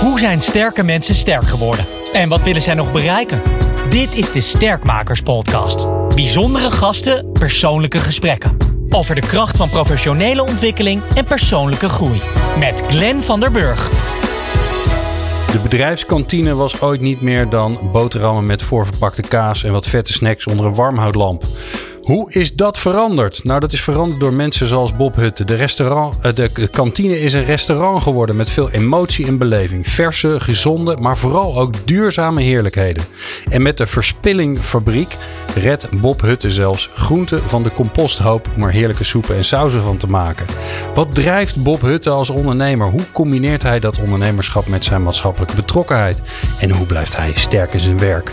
Hoe zijn sterke mensen sterk geworden? En wat willen zij nog bereiken? Dit is de Sterkmakers Podcast. Bijzondere gasten, persoonlijke gesprekken. Over de kracht van professionele ontwikkeling en persoonlijke groei. Met Glenn van der Burg. De bedrijfskantine was ooit niet meer dan boterhammen met voorverpakte kaas en wat vette snacks onder een warmhoutlamp. Hoe is dat veranderd? Nou, dat is veranderd door mensen zoals Bob Hutte. De, restaurant, eh, de kantine is een restaurant geworden met veel emotie en beleving. Verse, gezonde, maar vooral ook duurzame heerlijkheden. En met de Verspillingfabriek redt Bob Hutte zelfs groenten van de composthoop om er heerlijke soepen en sauzen van te maken. Wat drijft Bob Hutte als ondernemer? Hoe combineert hij dat ondernemerschap met zijn maatschappelijke betrokkenheid? En hoe blijft hij sterk in zijn werk?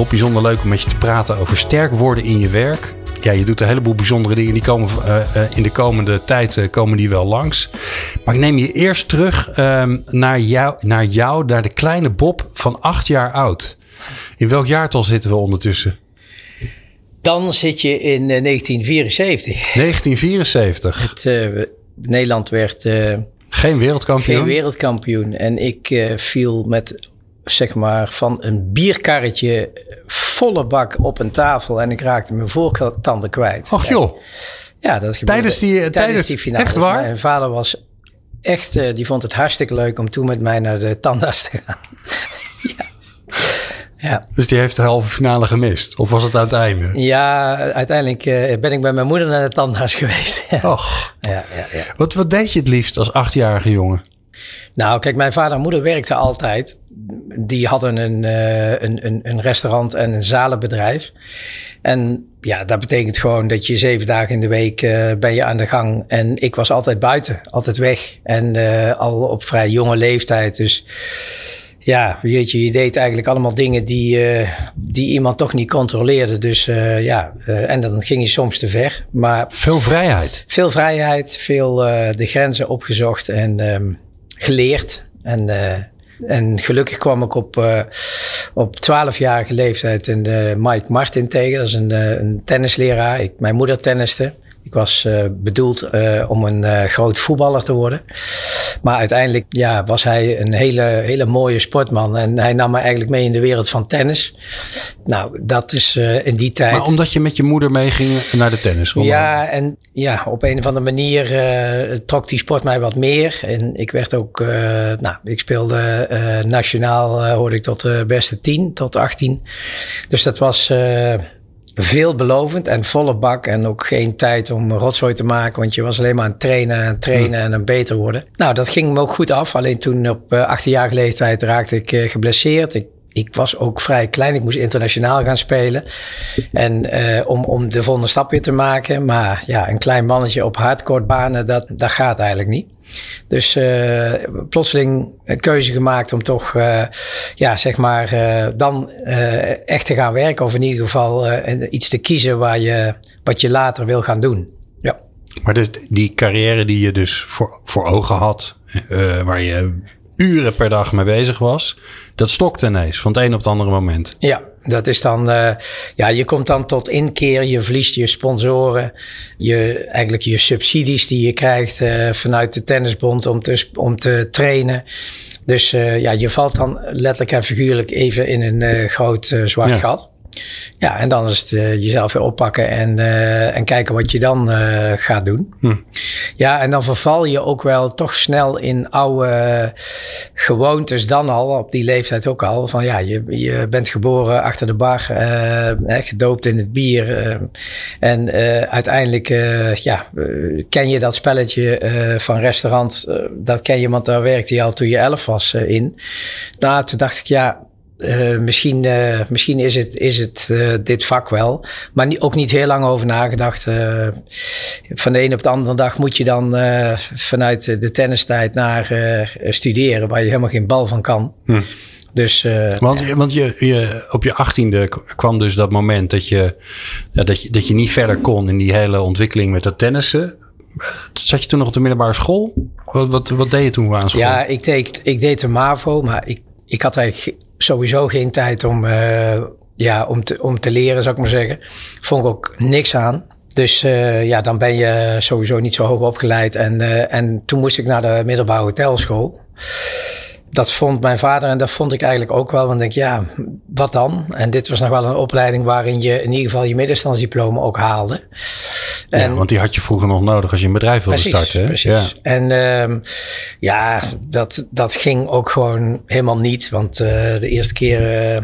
Bob, bijzonder leuk om met je te praten over sterk worden in je werk ja, je doet een heleboel bijzondere dingen. Die komen uh, in de komende tijd uh, komen die wel langs. Maar ik neem je eerst terug uh, naar, jou, naar jou, naar de kleine Bob van acht jaar oud. In welk jaartal zitten we ondertussen? Dan zit je in 1974. 1974. Het, Nederland werd... geen wereldkampioen? Geen wereldkampioen. En ik viel met zeg maar, van een bierkarretje volle bak op een tafel en ik raakte mijn voortanden kwijt. Ach joh. Ja, dat gebeurde. Tijdens die, tijdens, tijdens die finale. Echt waar? Mijn vader was echt, uh, die vond het hartstikke leuk om toen met mij naar de tandarts te gaan. ja. Ja. Dus die heeft de halve finale gemist? Of was het aan het einde? Ja, uiteindelijk uh, ben ik bij mijn moeder naar de tandarts geweest. Och. Ja, ja, ja. Wat, wat deed je het liefst als achtjarige jongen? Nou, kijk, mijn vader en moeder werkten altijd. Die hadden een, uh, een, een, een, restaurant en een zalenbedrijf. En ja, dat betekent gewoon dat je zeven dagen in de week uh, ben je aan de gang. En ik was altijd buiten, altijd weg. En uh, al op vrij jonge leeftijd. Dus ja, weet je, je deed eigenlijk allemaal dingen die, die iemand toch niet controleerde. Dus ja, en dan ging je soms te ver. Maar veel vrijheid. Veel vrijheid, veel de grenzen opgezocht. En um, geleerd. En, uh, en gelukkig kwam ik op, uh, op 12-jarige leeftijd uh, Mike Martin tegen. Dat is een, een tennisleraar. Ik, mijn moeder tenniste. Ik was uh, bedoeld uh, om een uh, groot voetballer te worden. Maar uiteindelijk ja, was hij een hele, hele mooie sportman. En hij nam me eigenlijk mee in de wereld van tennis. Nou, dat is in die tijd. Maar omdat je met je moeder meeging naar de tennis? Ja, en ja, op een of andere manier trok die sport mij wat meer. En ik werd ook, nou, ik speelde nationaal, hoorde ik tot de beste 10, tot 18. Dus dat was veelbelovend en volle bak. En ook geen tijd om rotzooi te maken. Want je was alleen maar aan het trainen en trainen en aan beter worden. Nou, dat ging me ook goed af. Alleen toen op 18 jaar leeftijd raakte ik uh, geblesseerd. Ik ik was ook vrij klein. Ik moest internationaal gaan spelen. En uh, om, om de volgende stap weer te maken. Maar ja, een klein mannetje op hardcourtbanen, dat, dat gaat eigenlijk niet. Dus uh, plotseling een keuze gemaakt om toch, uh, ja, zeg maar, uh, dan echt te gaan werken. Of in ieder geval iets te kiezen waar je, wat je later wil gaan doen. Ja. Maar dus die carrière die je dus voor, voor ogen had, waar je uren per dag mee bezig was, dat stokt ineens van het een op het andere moment. Ja, dat is dan, uh, ja, je komt dan tot inkeer, je verliest je sponsoren, je, eigenlijk je subsidies die je krijgt uh, vanuit de tennisbond om te, om te trainen. Dus uh, ja, je valt dan letterlijk en figuurlijk even in een groot zwart gat. Ja, en dan is het uh, jezelf weer oppakken en, uh, en kijken wat je dan uh, gaat doen. Hm. Ja, en dan verval je ook wel toch snel in oude gewoontes dan al, op die leeftijd ook al. Van ja, je, je bent geboren achter de bar, hè, gedoopt in het bier. en uiteindelijk ja, ken je dat spelletje van restaurant, dat ken je, want daar werkte je al toen je elf was in. Nou, toen dacht ik ja uh, misschien, uh, misschien is het, is het uh, dit vak wel. Maar niet, ook niet heel lang over nagedacht. van de een op de andere dag moet je dan vanuit de tennistijd naar studeren, waar je helemaal geen bal van kan. Hm. Dus, want ja. want je, je, op je achttiende kwam dus dat moment dat je, ja, dat, je, dat je niet verder kon in die hele ontwikkeling met dat tennissen. Zat je toen nog op de middelbare school? Wat, wat, wat deed je toen aan school? Ja, ik deed, ik deed de MAVO, maar ik, ik had eigenlijk sowieso geen tijd om, uh, ja, om, te, om te leren, zou ik maar zeggen. Vond ik ook niks aan. Dus uh, ja, dan ben je sowieso niet zo hoog opgeleid. En, uh, en toen moest ik naar de middelbare hotelschool. dat vond mijn vader en dat vond ik eigenlijk ook wel. Want ik denk, ja, wat dan? En dit was nog wel een opleiding waarin je in ieder geval je middenstandsdiploma ook haalde. En, ja, want die had je vroeger nog nodig als je een bedrijf wilde precies, starten. Hè? Precies. Ja. En um, ja, dat, dat ging ook gewoon helemaal niet. Want uh, de eerste keer... Uh,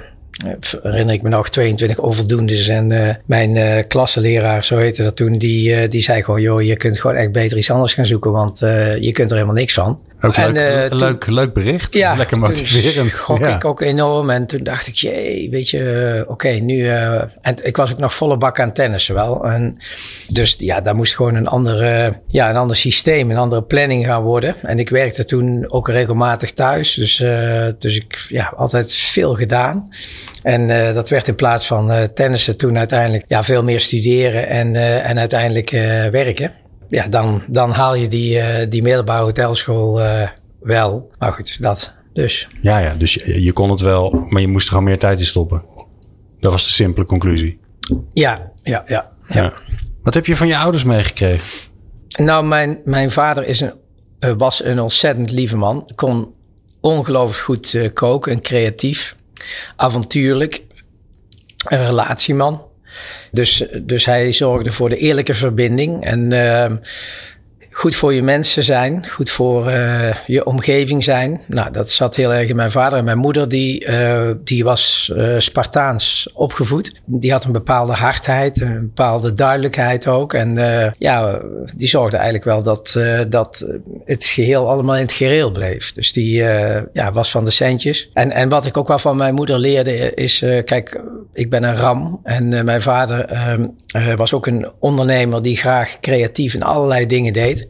herinner ik me nog 22 onvoldoendes. En uh, mijn uh, klassenleraar, zo heette dat toen, die, uh, die zei gewoon: joh, je kunt gewoon echt beter iets anders gaan zoeken, want je kunt er helemaal niks van. Ook en, leuk, toen, leuk, leuk bericht. Ja, Lekker motiverend. Gok ja. ik ook enorm. En toen dacht ik, jee, weet je, oké, okay, nu. en ik was ook nog volle bak aan tennissen wel. En dus ja, daar moest gewoon een, andere, ja, een ander systeem, een andere planning gaan worden. En ik werkte toen ook regelmatig thuis. Dus, dus ik ja, altijd veel gedaan. En dat werd in plaats van tennissen toen uiteindelijk ja, veel meer studeren en, en uiteindelijk werken. Ja, dan, dan haal je die, die middelbare hotelschool wel. Maar goed, dat dus. Ja, ja, dus je, je, kon het wel, maar je moest er gewoon meer tijd in stoppen. Dat was de simpele conclusie. Ja, ja, ja. ja. ja. Wat heb je van je ouders meegekregen? Nou, mijn, mijn vader is een, was een ontzettend lieve man. Kon ongelooflijk goed koken en creatief avontuurlijk, een relatieman. Dus, dus hij zorgde voor de eerlijke verbinding. En uh, goed voor je mensen zijn, goed voor uh, je omgeving zijn. Nou, dat zat heel erg in mijn vader en mijn moeder. Die, uh, die was uh, Spartaans opgevoed. Die had een bepaalde hardheid, een bepaalde duidelijkheid ook. En ja, die zorgde eigenlijk wel dat, dat het geheel allemaal in het gereel bleef. Dus die ja, was van de centjes. En, en wat ik ook wel van mijn moeder leerde is, kijk, ik ben een ram. En mijn vader ehm, was ook een ondernemer die graag creatief in allerlei dingen deed.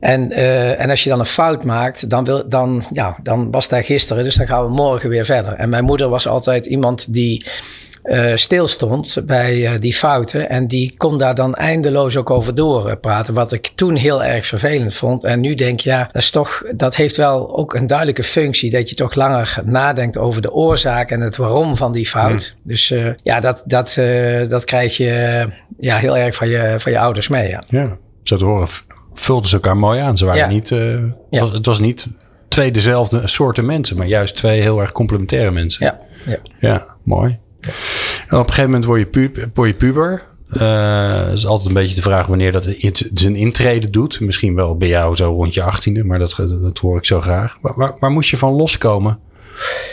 En, uh, en als je dan een fout maakt, dan, wil, dan, ja, dan was daar gisteren, dus dan gaan we morgen weer verder. En mijn moeder was altijd iemand die uh, stilstond bij uh, die fouten. En die kon daar dan eindeloos ook over doorpraten. Wat ik toen heel erg vervelend vond. En nu denk je, ja, dat, is toch, dat heeft wel ook een duidelijke functie. Dat je toch langer nadenkt over de oorzaak en het waarom van die fout. Mm. Dus uh, ja, dat, dat, dat krijg je ja, heel erg van je, van je ouders mee. Ja. ja, zo te horen vulden ze elkaar mooi aan. Ze waren Ja. niet, eh, het, Ja. was, het was niet twee dezelfde soorten mensen, maar juist twee heel erg complementaire mensen. Ja, ja. Ja, mooi. En op een gegeven moment word je, pu word je puber. Eh, is altijd een beetje de vraag wanneer dat zijn intrede doet. Misschien wel bij jou zo rond je achttiende, maar dat, dat, dat hoor ik zo graag. Waar, waar, waar moest je van loskomen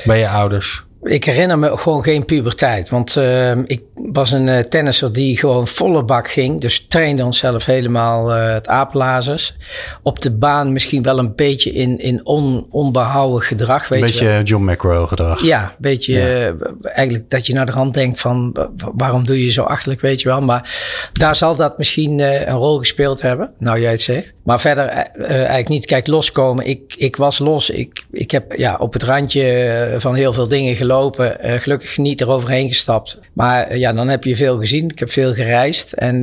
bij je ouders? Ik herinner me gewoon geen puberteit. Want uh, ik was een uh, tennisser die gewoon volle bak ging. Dus trainde onszelf helemaal uh, het apenlazers. Op de baan misschien wel een beetje in, in on, onbehouden gedrag. Weet Een je beetje. John McEnroe gedrag. Ja, een beetje uh, eigenlijk dat je naar de rand denkt van waarom doe je zo achterlijk, weet je wel. Maar daar zal dat misschien een rol gespeeld hebben, nou jij het zegt. Maar verder eigenlijk niet. Kijk, loskomen. Ik, ik was los. Ik, ik heb ja, op het randje van heel veel dingen gelopen. Uh, gelukkig niet eroverheen gestapt. Maar uh, ja, dan heb je veel gezien. Ik heb veel gereisd. En uh,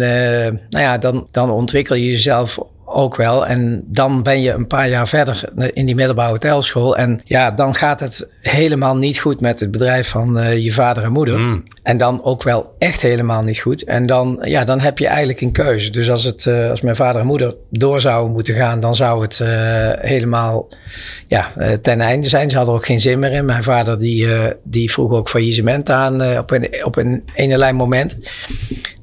nou ja, dan, dan ontwikkel je jezelf ook wel. En dan ben je een paar jaar verder in die middelbare hotelschool. En ja, dan gaat het helemaal niet goed met het bedrijf van uh, je vader en moeder. Mm. En dan ook wel echt helemaal niet goed. En dan, ja, dan heb je eigenlijk een keuze. Dus als, het, uh, als mijn vader en moeder door zouden moeten gaan, dan zou het uh, helemaal ja, ten einde zijn. Ze hadden er ook geen zin meer in. Mijn vader die, die vroeg ook faillissement aan op een, op een ene moment.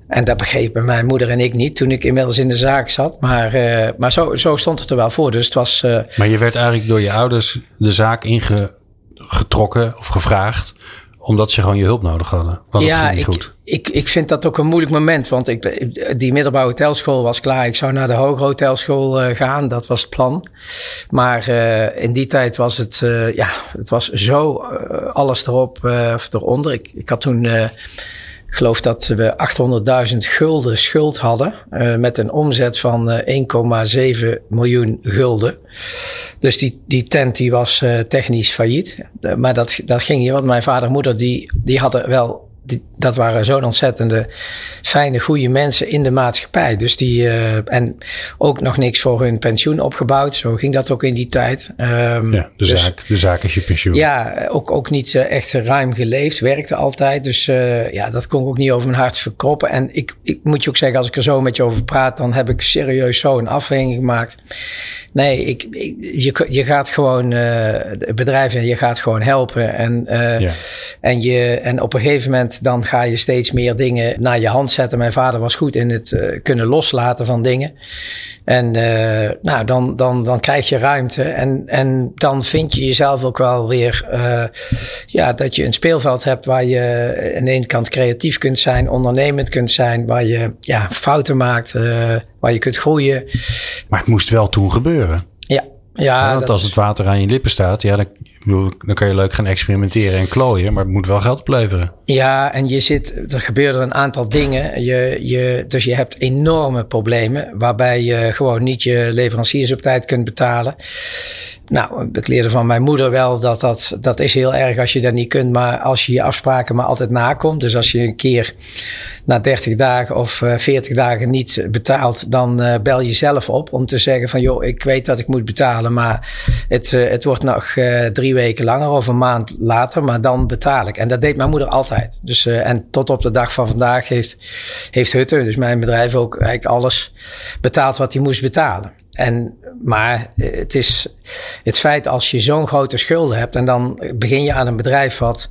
En dat begrepen mijn moeder en ik niet toen ik inmiddels in de zaak zat. Maar, uh, maar zo, zo stond het er wel voor. Dus het was. Uh, maar je werd eigenlijk door je ouders de zaak ingetrokken of gevraagd. Omdat ze gewoon je hulp nodig hadden. Want ja, ging niet ik, goed. Ik, ik vind dat ook een moeilijk moment. Want ik, die middelbare hotelschool was klaar. Ik zou naar de hogere hotelschool uh, gaan. Dat was het plan. Maar uh, in die tijd was het, uh, ja, het was zo alles erop of eronder. Ik, ik had toen ik geloof dat we 800.000 gulden schuld hadden. Uh, met een omzet van uh, 1,7 miljoen gulden. Dus die, die tent die was uh, technisch failliet. maar dat, dat ging je, want mijn vader en moeder die, die hadden wel. Dat waren zo'n ontzettende fijne, goede mensen in de maatschappij. Dus die, uh, en ook nog niks voor hun pensioen opgebouwd. Zo ging dat ook in die tijd. Um, ja, de, dus, zaak, de zaak is je pensioen. Ja, ook, ook niet uh, echt ruim geleefd, werkte altijd. Dus uh, ja, dat kon ik ook niet over mijn hart verkroppen. En ik, ik moet je ook zeggen, als ik er zo met je over praat, dan heb ik serieus zo een afweging gemaakt. Nee, ik, ik, je, je gaat gewoon bedrijven, je gaat gewoon helpen. En, ja. en, je, en op een gegeven moment dan ga je steeds meer dingen naar je hand zetten. Mijn vader was goed in het uh, kunnen loslaten van dingen. En uh, nou, dan, dan, dan krijg je ruimte. En, en dan vind je jezelf ook wel weer, uh, ja, dat je een speelveld hebt waar je aan de ene kant creatief kunt zijn, ondernemend kunt zijn, waar je ja, fouten maakt, waar je kunt groeien. Maar het moest wel toen gebeuren. Ja. Ja, ja want als het water aan je lippen staat, ja, dan, dan kan je leuk gaan experimenteren en klooien, maar het moet wel geld opleveren. Ja, en je zit, er gebeuren een aantal dingen. Je, je, dus je hebt enorme problemen waarbij je gewoon niet je leveranciers op tijd kunt betalen. Nou, ik leerde van mijn moeder wel dat dat, dat is heel erg als je dat niet kunt, maar als je je afspraken maar altijd nakomt. Dus als je een keer na 30 dagen of 40 eh, dagen niet betaalt, dan uh, bel je zelf op om te zeggen van joh, ik weet dat ik moet betalen, maar het, uh, het wordt nog drie weken langer of een maand later, maar dan betaal ik. En dat deed mijn moeder altijd. Dus, en tot op de dag van vandaag heeft, heeft Hutte, dus mijn bedrijf, ook eigenlijk alles betaald wat hij moest betalen. En, maar het is het feit als je zo'n grote schulden hebt en dan begin je aan een bedrijf wat,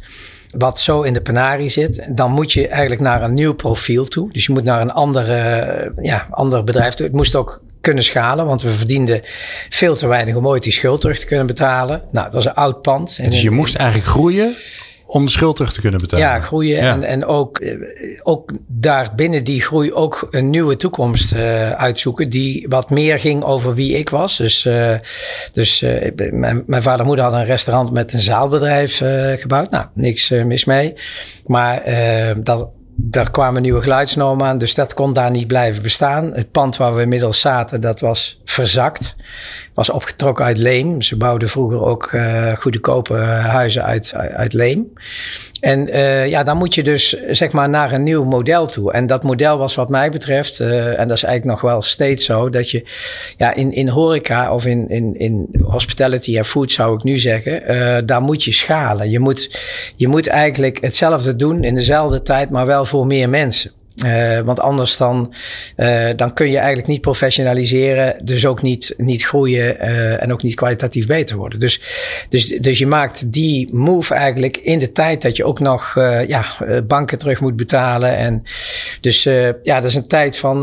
wat zo in de penarie zit, dan moet je eigenlijk naar een nieuw profiel toe. Dus je moet naar een andere, ja, ander bedrijf toe. Het moest ook kunnen schalen, want we verdienden veel te weinig om ooit die schuld terug te kunnen betalen. Nou, dat was een oud pand. Dus je moest eigenlijk groeien om de schuld terug te kunnen betalen. Ja, groeien En, en ook, eh, ook daar binnen die groei ook een nieuwe toekomst uh, uitzoeken. Die wat meer ging over wie ik was. Dus, uh, dus uh, mijn, mijn vader en moeder hadden een restaurant met een zaalbedrijf gebouwd. Nou, niks mis mee. Maar dat, daar kwamen nieuwe geluidsnormen aan, dus dat kon daar niet blijven bestaan. Het pand waar we inmiddels zaten, dat was verzakt. Was opgetrokken uit leem. Ze bouwden vroeger ook uh, goedkope huizen uit, uit leem. En uh, ja, dan moet je dus zeg maar naar een nieuw model toe. En dat model was wat mij betreft, uh, en dat is eigenlijk nog wel steeds zo, dat je ja, in, in horeca of in, in, in hospitality en food zou ik nu zeggen, daar moet je schalen. Je moet, je moet eigenlijk hetzelfde doen in dezelfde tijd, maar wel voor meer mensen. Uh, want anders dan, uh, dan kun je eigenlijk niet professionaliseren, dus ook niet, niet groeien uh, en ook niet kwalitatief beter worden. Dus, dus, dus je maakt die move eigenlijk in de tijd dat je ook nog ja, banken terug moet betalen. En dus ja, dat is een tijd van,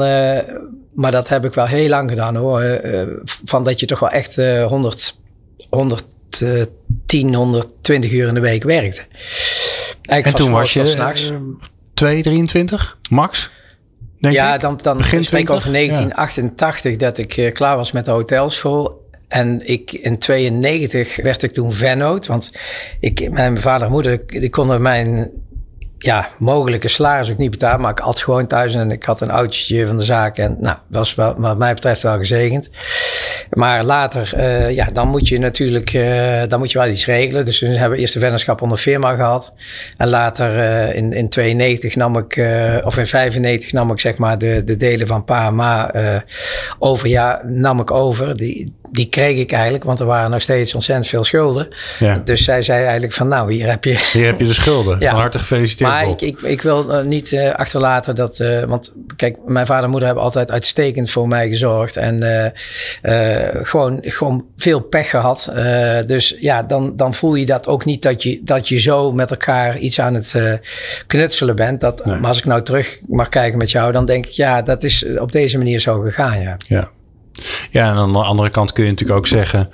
maar dat heb ik wel heel lang gedaan hoor. van dat je toch wel echt 100, 110, 120 uur in de week werkte. Eigenlijk en toen was je 2, 23 max? Denk ja, dan, dan spreek ik over 1988 dat ik uh, klaar was met de hotelschool. En ik, in 92 werd ik toen vennoot. Want ik, mijn vader en moeder die konden mijn ja, mogelijke salaris ook niet betalen. Maar ik had gewoon thuis en ik had een autootje van de zaak. En nou, dat was wel, wat mij betreft wel gezegend. Maar later, uh, ja, dan moet je natuurlijk, uh, dan moet je wel iets regelen. Dus we hebben eerst de vennootschap onder firma gehad. En later uh, in, in 92 nam ik, of in 95 nam ik zeg maar de, de delen van pa en ma over. Ja, nam ik over. Die, die kreeg ik eigenlijk, want er waren nog steeds ontzettend veel schulden. Ja. Dus zij zei eigenlijk van nou, hier heb je... Hier heb je de schulden. ja. Van harte gefeliciteerd Maar ik, ik, ik, wil uh, niet uh, achterlaten dat... Uh, want kijk, mijn vader en moeder hebben altijd uitstekend voor mij gezorgd. En gewoon, gewoon veel pech gehad. dus ja, dan, dan voel je dat ook niet dat je, dat je zo met elkaar iets aan het knutselen bent. Dat, Maar als ik nou terug mag kijken met jou, dan denk ik ja, dat is op deze manier zo gegaan. Ja. ja. Ja, en aan de andere kant kun je natuurlijk ook zeggen: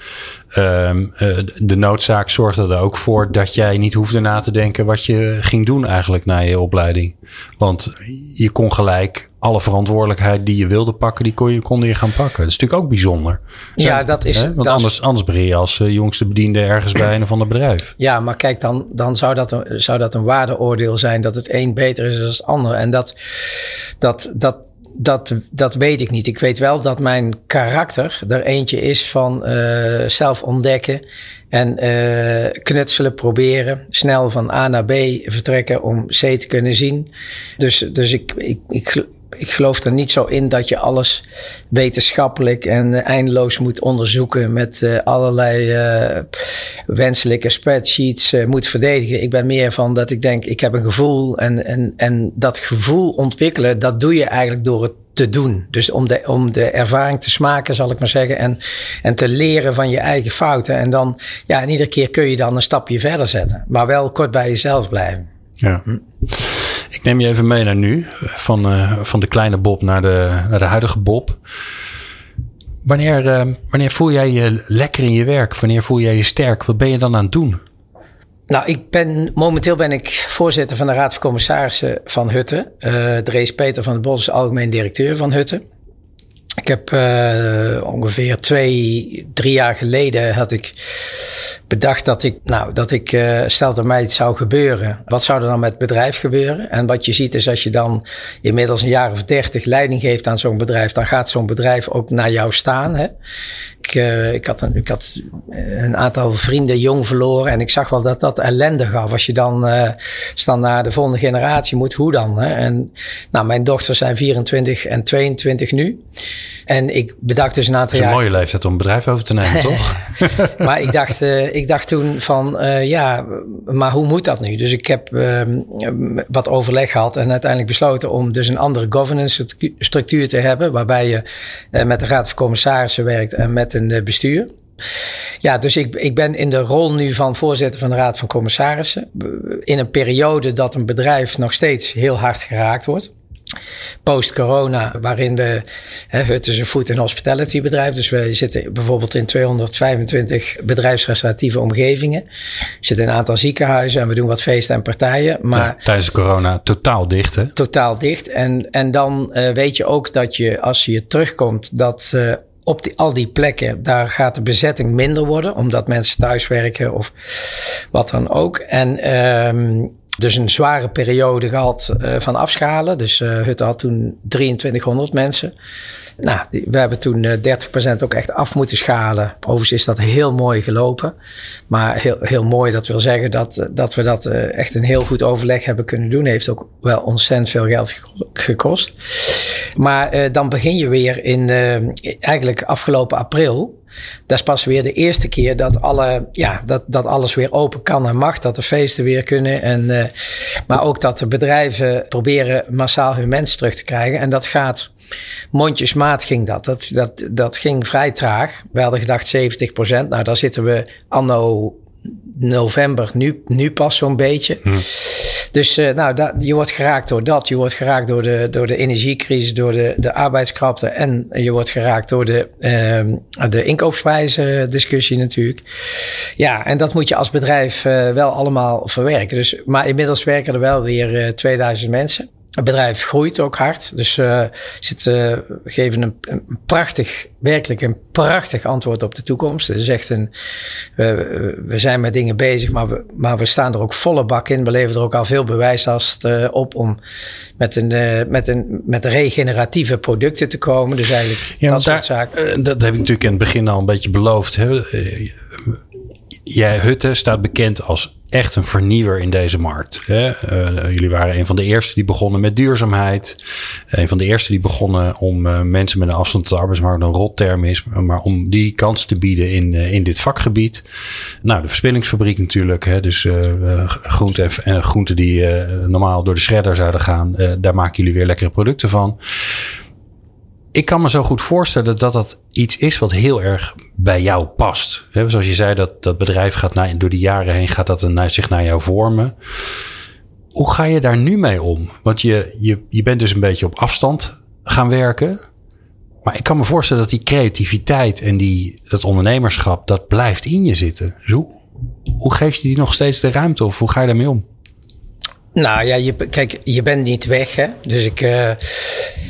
um, de noodzaak zorgde er ook voor dat jij niet hoefde na te denken wat je ging doen eigenlijk na je opleiding. Want je kon gelijk alle verantwoordelijkheid die je wilde pakken, die kon je, kon je gaan pakken. Dat is natuurlijk ook bijzonder. Ja, dat is. Hè? Want anders, anders begin je als uh, jongste bediende ergens bij een of ander bedrijf. Ja, maar kijk, dan, dan zou, dat een, zou dat een waardeoordeel zijn dat het een beter is dan het ander. En dat, dat, dat, dat, dat weet ik niet. Ik weet wel dat mijn karakter er eentje is van uh, zelf ontdekken en uh, knutselen, proberen. Snel van A naar B vertrekken om C te kunnen zien. Dus, dus ik, ik, ik, ik geloof er niet zo in dat je alles wetenschappelijk en uh, eindeloos moet onderzoeken met uh, allerlei uh, wenselijke spreadsheets moet verdedigen. Ik ben meer van dat ik denk, ik heb een gevoel en, en, en dat gevoel ontwikkelen, dat doe je eigenlijk door het te doen. Dus om de, om de ervaring te smaken, zal ik maar zeggen. En, en te leren van je eigen fouten. En dan, ja, en iedere keer kun je dan een stapje verder zetten. Maar wel kort bij jezelf blijven. Ja. Hm. Ik neem je even mee naar nu. Van, uh, van de kleine Bob naar de, naar de huidige Bob. Wanneer, uh, wanneer voel jij je lekker in je werk? Wanneer voel jij je sterk? Wat ben je dan aan het doen? Nou, ik ben, momenteel ben ik voorzitter van de Raad van Commissarissen van Hutten. Uh, Drees Peter van het Bos is algemeen directeur van Hutten. Ik heb uh, ongeveer twee, drie jaar geleden had ik bedacht dat ik, nou, dat ik, uh, stel dat mij het zou gebeuren, wat zou er dan met het bedrijf gebeuren? En wat je ziet is als je dan inmiddels een jaar of dertig leiding geeft aan zo'n bedrijf, dan gaat zo'n bedrijf ook naar jou staan. Hè? Ik, uh, ik, had een, ik had een aantal vrienden jong verloren en ik zag wel dat dat ellende gaf. Als je dan, uh, dan naar de volgende generatie moet, hoe dan? Hè? En nou, mijn dochters zijn 24 en 22 nu. En ik bedacht dus een aantal jaar... Het is een mooie leeftijd om een bedrijf over te nemen, toch? maar ik dacht, uh, ik dacht toen van, uh, ja, maar hoe moet dat nu? Dus ik heb uh, wat overleg gehad en uiteindelijk besloten om dus een andere governance structuur te hebben. Waarbij je uh, met de Raad van Commissarissen werkt en met een bestuur. Ja, dus ik, ik ben in de rol nu van voorzitter van de Raad van Commissarissen. In een periode dat een bedrijf nog steeds heel hard geraakt wordt post-corona, waarin we, hè, het is een food and hospitality bedrijf, dus we zitten bijvoorbeeld in 225 bedrijfsrestauratieve omgevingen. Zitten in een aantal ziekenhuizen en we doen wat feesten en partijen. Maar ja, tijdens corona totaal dicht, hè? Totaal dicht. En, en dan uh, weet je ook dat je, als je terugkomt, dat uh, op die, al die plekken, daar gaat de bezetting minder worden, omdat mensen thuiswerken of wat dan ook. En um, dus een zware periode gehad uh, van afschalen. Dus uh, Hutte had toen 2300 mensen. Nou, die, we hebben toen uh, eh, 30% ook echt af moeten schalen. Overigens is dat heel mooi gelopen. Maar heel, heel mooi, dat wil zeggen dat, dat we dat echt een heel goed overleg hebben kunnen doen. Heeft ook wel ontzettend veel geld gekost. Maar dan begin je weer in eigenlijk afgelopen april. Dat is pas weer de eerste keer dat, alle, ja, dat, dat alles weer open kan en mag. Dat de feesten weer kunnen. En, uh, maar ook dat de bedrijven proberen massaal hun mensen terug te krijgen. En dat gaat mondjesmaat ging dat. Dat, dat. dat ging vrij traag. We hadden gedacht 70 procent. Nou, daar zitten we anno november nu, nu pas zo'n beetje. Hm. Dus uh, nou, dat, je wordt geraakt door dat. Je wordt geraakt door de, door de energiecrisis, door de, de arbeidskrapte. En je wordt geraakt door de, uh, de inkoopsprijzen discussie natuurlijk. Ja, en dat moet je als bedrijf uh, wel allemaal verwerken. Dus, maar inmiddels werken er wel weer 2000 mensen. Het bedrijf groeit ook hard. Dus uh, zit, uh, geven een, een, prachtig, werkelijk een prachtig antwoord op de toekomst. Het is echt een. We, we zijn met dingen bezig, maar we, maar we staan er ook volle bak in. We leveren er ook al veel bewijslast uh, op om met, een, met, een, met regeneratieve producten te komen. Dus eigenlijk ja, dat soort zaken. dat heb ik natuurlijk in het begin al een beetje beloofd. Hè? Jij, Hutte staat bekend als echt een vernieuwer in deze markt. Hè? Uh, jullie waren een van de eerste die begonnen met duurzaamheid. Een van de eerste die begonnen om uh, mensen met een afstand tot de arbeidsmarkt, een rotterm is, maar om die kans te bieden in, uh, in dit vakgebied. Nou, de verspillingsfabriek natuurlijk. Hè? Dus groenten en groenten die normaal door de shredder zouden gaan, daar maken jullie weer lekkere producten van ik kan me zo goed voorstellen dat dat iets is wat heel erg bij jou past. He, zoals je zei, dat dat bedrijf gaat naar, door de jaren heen gaat dat naar, zich naar jou vormen. Hoe ga je daar nu mee om? Want je, je, je bent dus een beetje op afstand gaan werken. Maar ik kan me voorstellen dat die creativiteit en die, dat ondernemerschap, dat blijft in je zitten. Dus hoe, hoe geef je die nog steeds de ruimte of hoe ga je daarmee om? Nou ja, je, kijk, je bent niet weg. Hè? Dus ik, uh,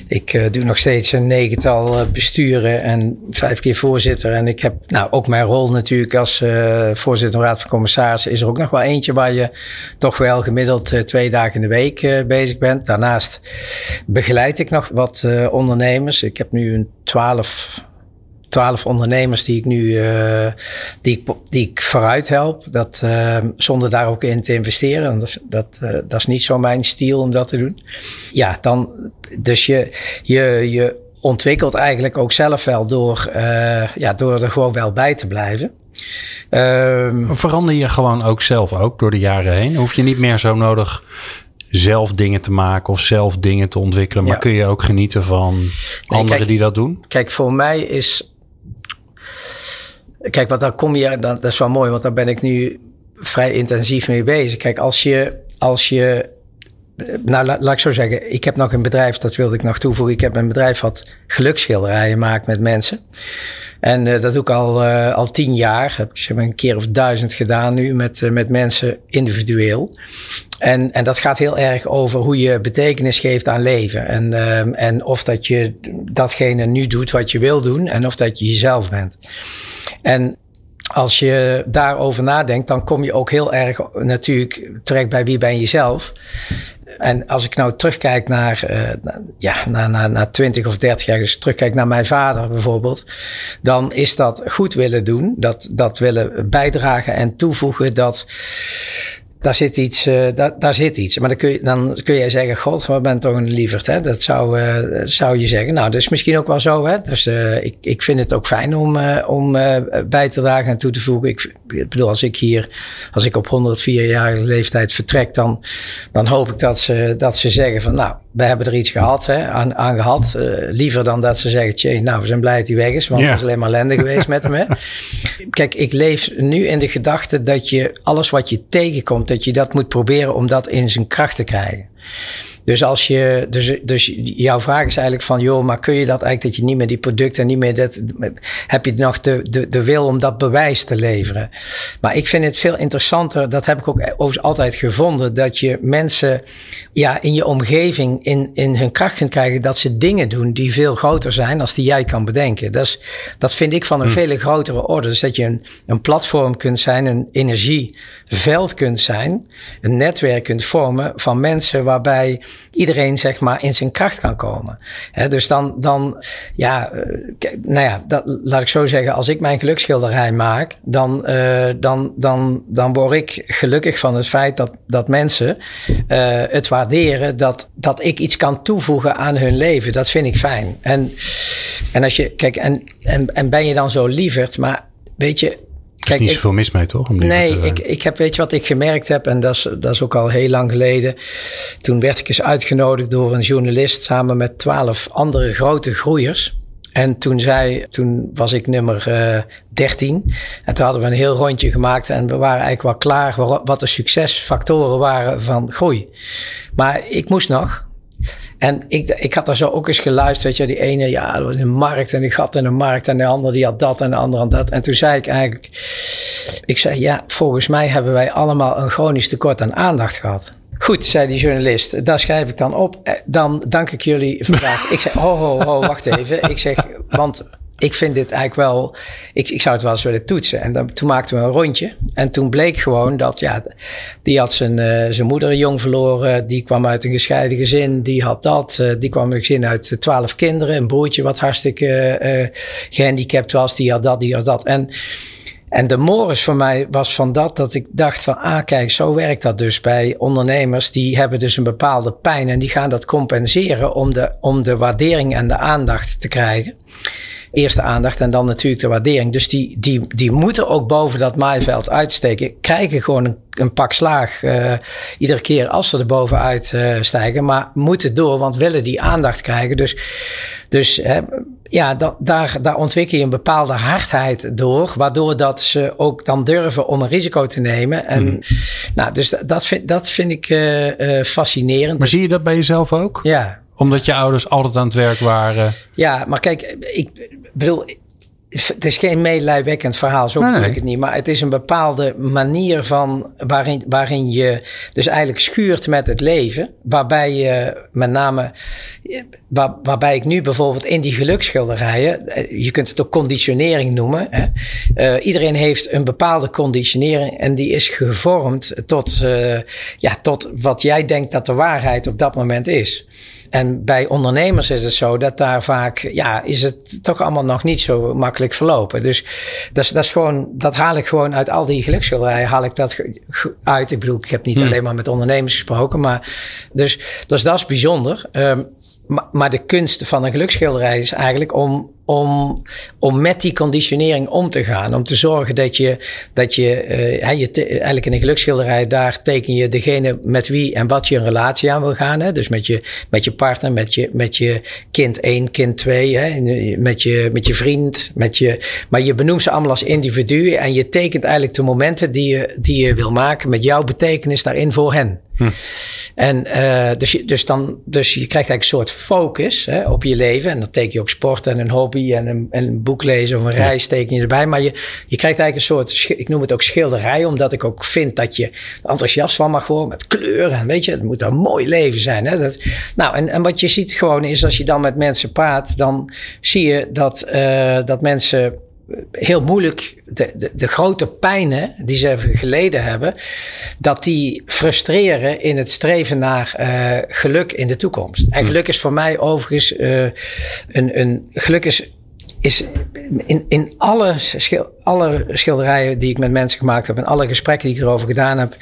Ik uh, doe nog steeds een negental uh, besturen en vijf keer voorzitter. En ik heb nou ook mijn rol natuurlijk als uh, voorzitter raad van commissarissen. Is er ook nog wel eentje waar je toch wel gemiddeld twee dagen in de week bezig bent. Daarnaast begeleid ik nog wat ondernemers. Ik heb nu een twaalf twaalf ondernemers die ik nu uh, die ik, die ik vooruit help. Dat, uh, zonder daar ook in te investeren. Dat, dat, uh, dat is niet zo mijn stijl om dat te doen. Ja, dan, dus je, je, je ontwikkelt eigenlijk ook zelf wel door, ja, door er gewoon wel bij te blijven. Um, Verander je gewoon ook zelf ook door de jaren heen? Hoef je niet meer zo nodig zelf dingen te maken of zelf dingen te ontwikkelen. Maar kun je ook genieten van nee, anderen kijk, die dat doen? Kijk, voor mij is Kijk, wat dan kom je, dat is wel mooi, want daar ben ik nu vrij intensief mee bezig. Kijk, als je, als je nou, laat, ik zo zeggen. Ik heb nog een bedrijf, dat wilde ik nog toevoegen. Ik heb een bedrijf wat geluksschilderijen maakt met mensen. En uh, dat doe ik al, uh, al tien jaar. Heb ik heb een keer of duizend gedaan nu met, uh, met mensen individueel. En, en dat gaat heel erg over hoe je betekenis geeft aan leven. En, en of dat je datgene nu doet wat je wil doen en of dat je jezelf bent. En als je daarover nadenkt, dan kom je ook heel erg natuurlijk terecht bij wie ben je zelf. En als ik nou terugkijk naar, uh, ja, naar, naar, naar 20 of 30 jaar, dus terugkijk naar mijn vader bijvoorbeeld, dan is dat goed willen doen, dat, dat willen bijdragen en toevoegen, dat, daar zit iets, uh, daar, daar zit iets. Maar dan kun je, dan kun je zeggen, god, wat ben toch een lieverd, hè? Dat zou, uh, zou je zeggen. Nou, dat is misschien ook wel zo, hè? Dus uh, ik, ik vind het ook fijn om, om bij te dragen en toe te voegen. Ik, ik, bedoel, als ik hier, als ik op 104-jarige leeftijd vertrek, dan, dan hoop ik dat ze, dat ze zeggen van, nou, we hebben er iets gehad, hè, aan, aan gehad. liever dan dat ze zeggen, tjee, nou, we zijn blij dat hij weg is, want yeah. het is alleen maar ellende geweest met hem, hè? Kijk, ik leef nu in de gedachte dat je alles wat je tegenkomt, dat je dat moet proberen om dat in zijn kracht te krijgen. Dus als je, dus, dus jouw vraag is eigenlijk van, joh, maar kun je dat eigenlijk dat je niet meer die producten, niet meer dat, heb je nog de, de, de wil om dat bewijs te leveren? Maar ik vind het veel interessanter, dat heb ik ook overigens altijd gevonden, dat je mensen, ja, in je omgeving in, in hun kracht kunt krijgen dat ze dingen doen die veel groter zijn als die jij kan bedenken. Dat, is, dat vind ik van een hm. veel grotere orde. Dus dat je een, een platform kunt zijn, een energieveld kunt zijn, een netwerk kunt vormen van mensen waarbij iedereen zeg maar in zijn kracht kan komen. dus dan, dan ja, uh, nou ja, dat, laat ik zo zeggen, als ik mijn geluksschilderij maak, dan, uh, dan, dan, dan word ik gelukkig van het feit dat, dat mensen uh, het waarderen dat, dat ik iets kan toevoegen aan hun leven. Dat vind ik fijn. En, en als je, kijk, en, en, en ben je dan zo lieverd, maar weet je, Kijk, niet zoveel mis mee, toch? Om nee, ik, ik heb, weet je wat ik gemerkt heb, en dat is, dat is ook al heel lang geleden. Toen werd ik eens uitgenodigd door een journalist samen met twaalf andere grote groeiers. En toen, zei, toen was ik nummer uh, 13. En toen hadden we een heel rondje gemaakt. En we waren eigenlijk wel klaar wat de succesfactoren waren van groei. Maar ik moest nog. En ik, ik had daar zo ook eens geluisterd. Weet je, die ene, ja, was een markt en die gat in de markt. En de andere die had dat en de andere had dat. En toen zei ik eigenlijk, ik zei, ja, volgens mij hebben wij allemaal een chronisch tekort aan aandacht gehad. Goed, zei die journalist, daar schrijf ik dan op. Eh, dan dank ik jullie vandaag. ik zei, ho, ho, ho, wacht even. Ik zeg, want ik vind dit eigenlijk wel, ik, ik zou het wel eens willen toetsen. En dan, toen maakten we een rondje. En toen bleek gewoon dat, ja, die had zijn, uh, zijn moeder jong verloren. Die kwam uit een gescheiden gezin. Die had dat. Uh, die kwam een gezin uit twaalf kinderen. Een broertje wat hartstikke gehandicapt was. Die had dat, die had dat. En, en de morris voor mij was van dat, dat ik dacht van, ah kijk, zo werkt dat dus bij ondernemers. Die hebben dus een bepaalde pijn en die gaan dat compenseren om de, om de waardering en de aandacht te krijgen eerste aandacht en dan natuurlijk de waardering. Dus die, die, die moeten ook boven dat maaiveld uitsteken. Krijgen gewoon een, een pak slaag uh, iedere keer als ze er bovenuit uh, stijgen. Maar moeten door, want willen die aandacht krijgen. Dus, dus uh, ja, da, daar, daar ontwikkel je een bepaalde hardheid door. Waardoor dat ze ook dan durven om een risico te nemen. En mm. nou, dus dat vind, dat vind ik fascinerend. Maar zie je dat bij jezelf ook? Ja omdat je ouders altijd aan het werk waren. Ja, maar kijk, ik bedoel, het is geen meelijwekkend verhaal, zo bedoel ik het niet. Maar het is een bepaalde manier van waarin, waarin je dus eigenlijk schuurt met het leven. Waarbij je met name, waar, waarbij ik nu bijvoorbeeld in die geluksschilderijen, eh, je kunt het ook conditionering noemen. Hè? Uh, iedereen heeft een bepaalde conditionering en die is gevormd tot, uh, ja, tot wat jij denkt dat de waarheid op dat moment is. En bij ondernemers is het zo dat daar vaak, ja, is het toch allemaal nog niet zo makkelijk verlopen. Dus dat is, dat is gewoon, dat haal ik gewoon uit al die geluksschilderijen, haal ik dat uit. Ik bedoel, ik heb niet hmm. alleen maar met ondernemers gesproken, maar dus, dus dat is bijzonder. Um, maar, de kunst van een geluksschilderij is eigenlijk om, om, om met die conditionering om te gaan. Om te zorgen dat je, dat je, uh, je eigenlijk in een geluksschilderij, daar teken je degene met wie en wat je een relatie aan wil gaan. Hè? Dus met je, met je partner, met je, met je kind 1, kind 2, hè? Met, je, met je vriend. Met je, maar je benoemt ze allemaal als individu en je tekent eigenlijk de momenten die je, die je wil maken met jouw betekenis daarin voor hen. Hm. En uh, dus, je, dus, dan, dus je krijgt eigenlijk een soort focus hè, op je leven. En dan teken je ook sport en een hobby en een, en een boek lezen of een reis teken je erbij. Maar je, je krijgt eigenlijk een soort, ik noem het ook schilderij, omdat ik ook vind dat je enthousiast van mag worden met kleuren. En weet je, het moet een mooi leven zijn. Hè? Dat, nou, en, en wat je ziet gewoon is als je dan met mensen praat, dan zie je dat, uh, dat mensen heel moeilijk de, de, de, grote pijnen die ze geleden hebben, dat die frustreren in het streven naar uh, geluk in de toekomst. En hmm. geluk is voor mij overigens uh, een, een geluk is. Is in, in alle, schil, alle schilderijen die ik met mensen gemaakt heb en alle gesprekken die ik erover gedaan heb,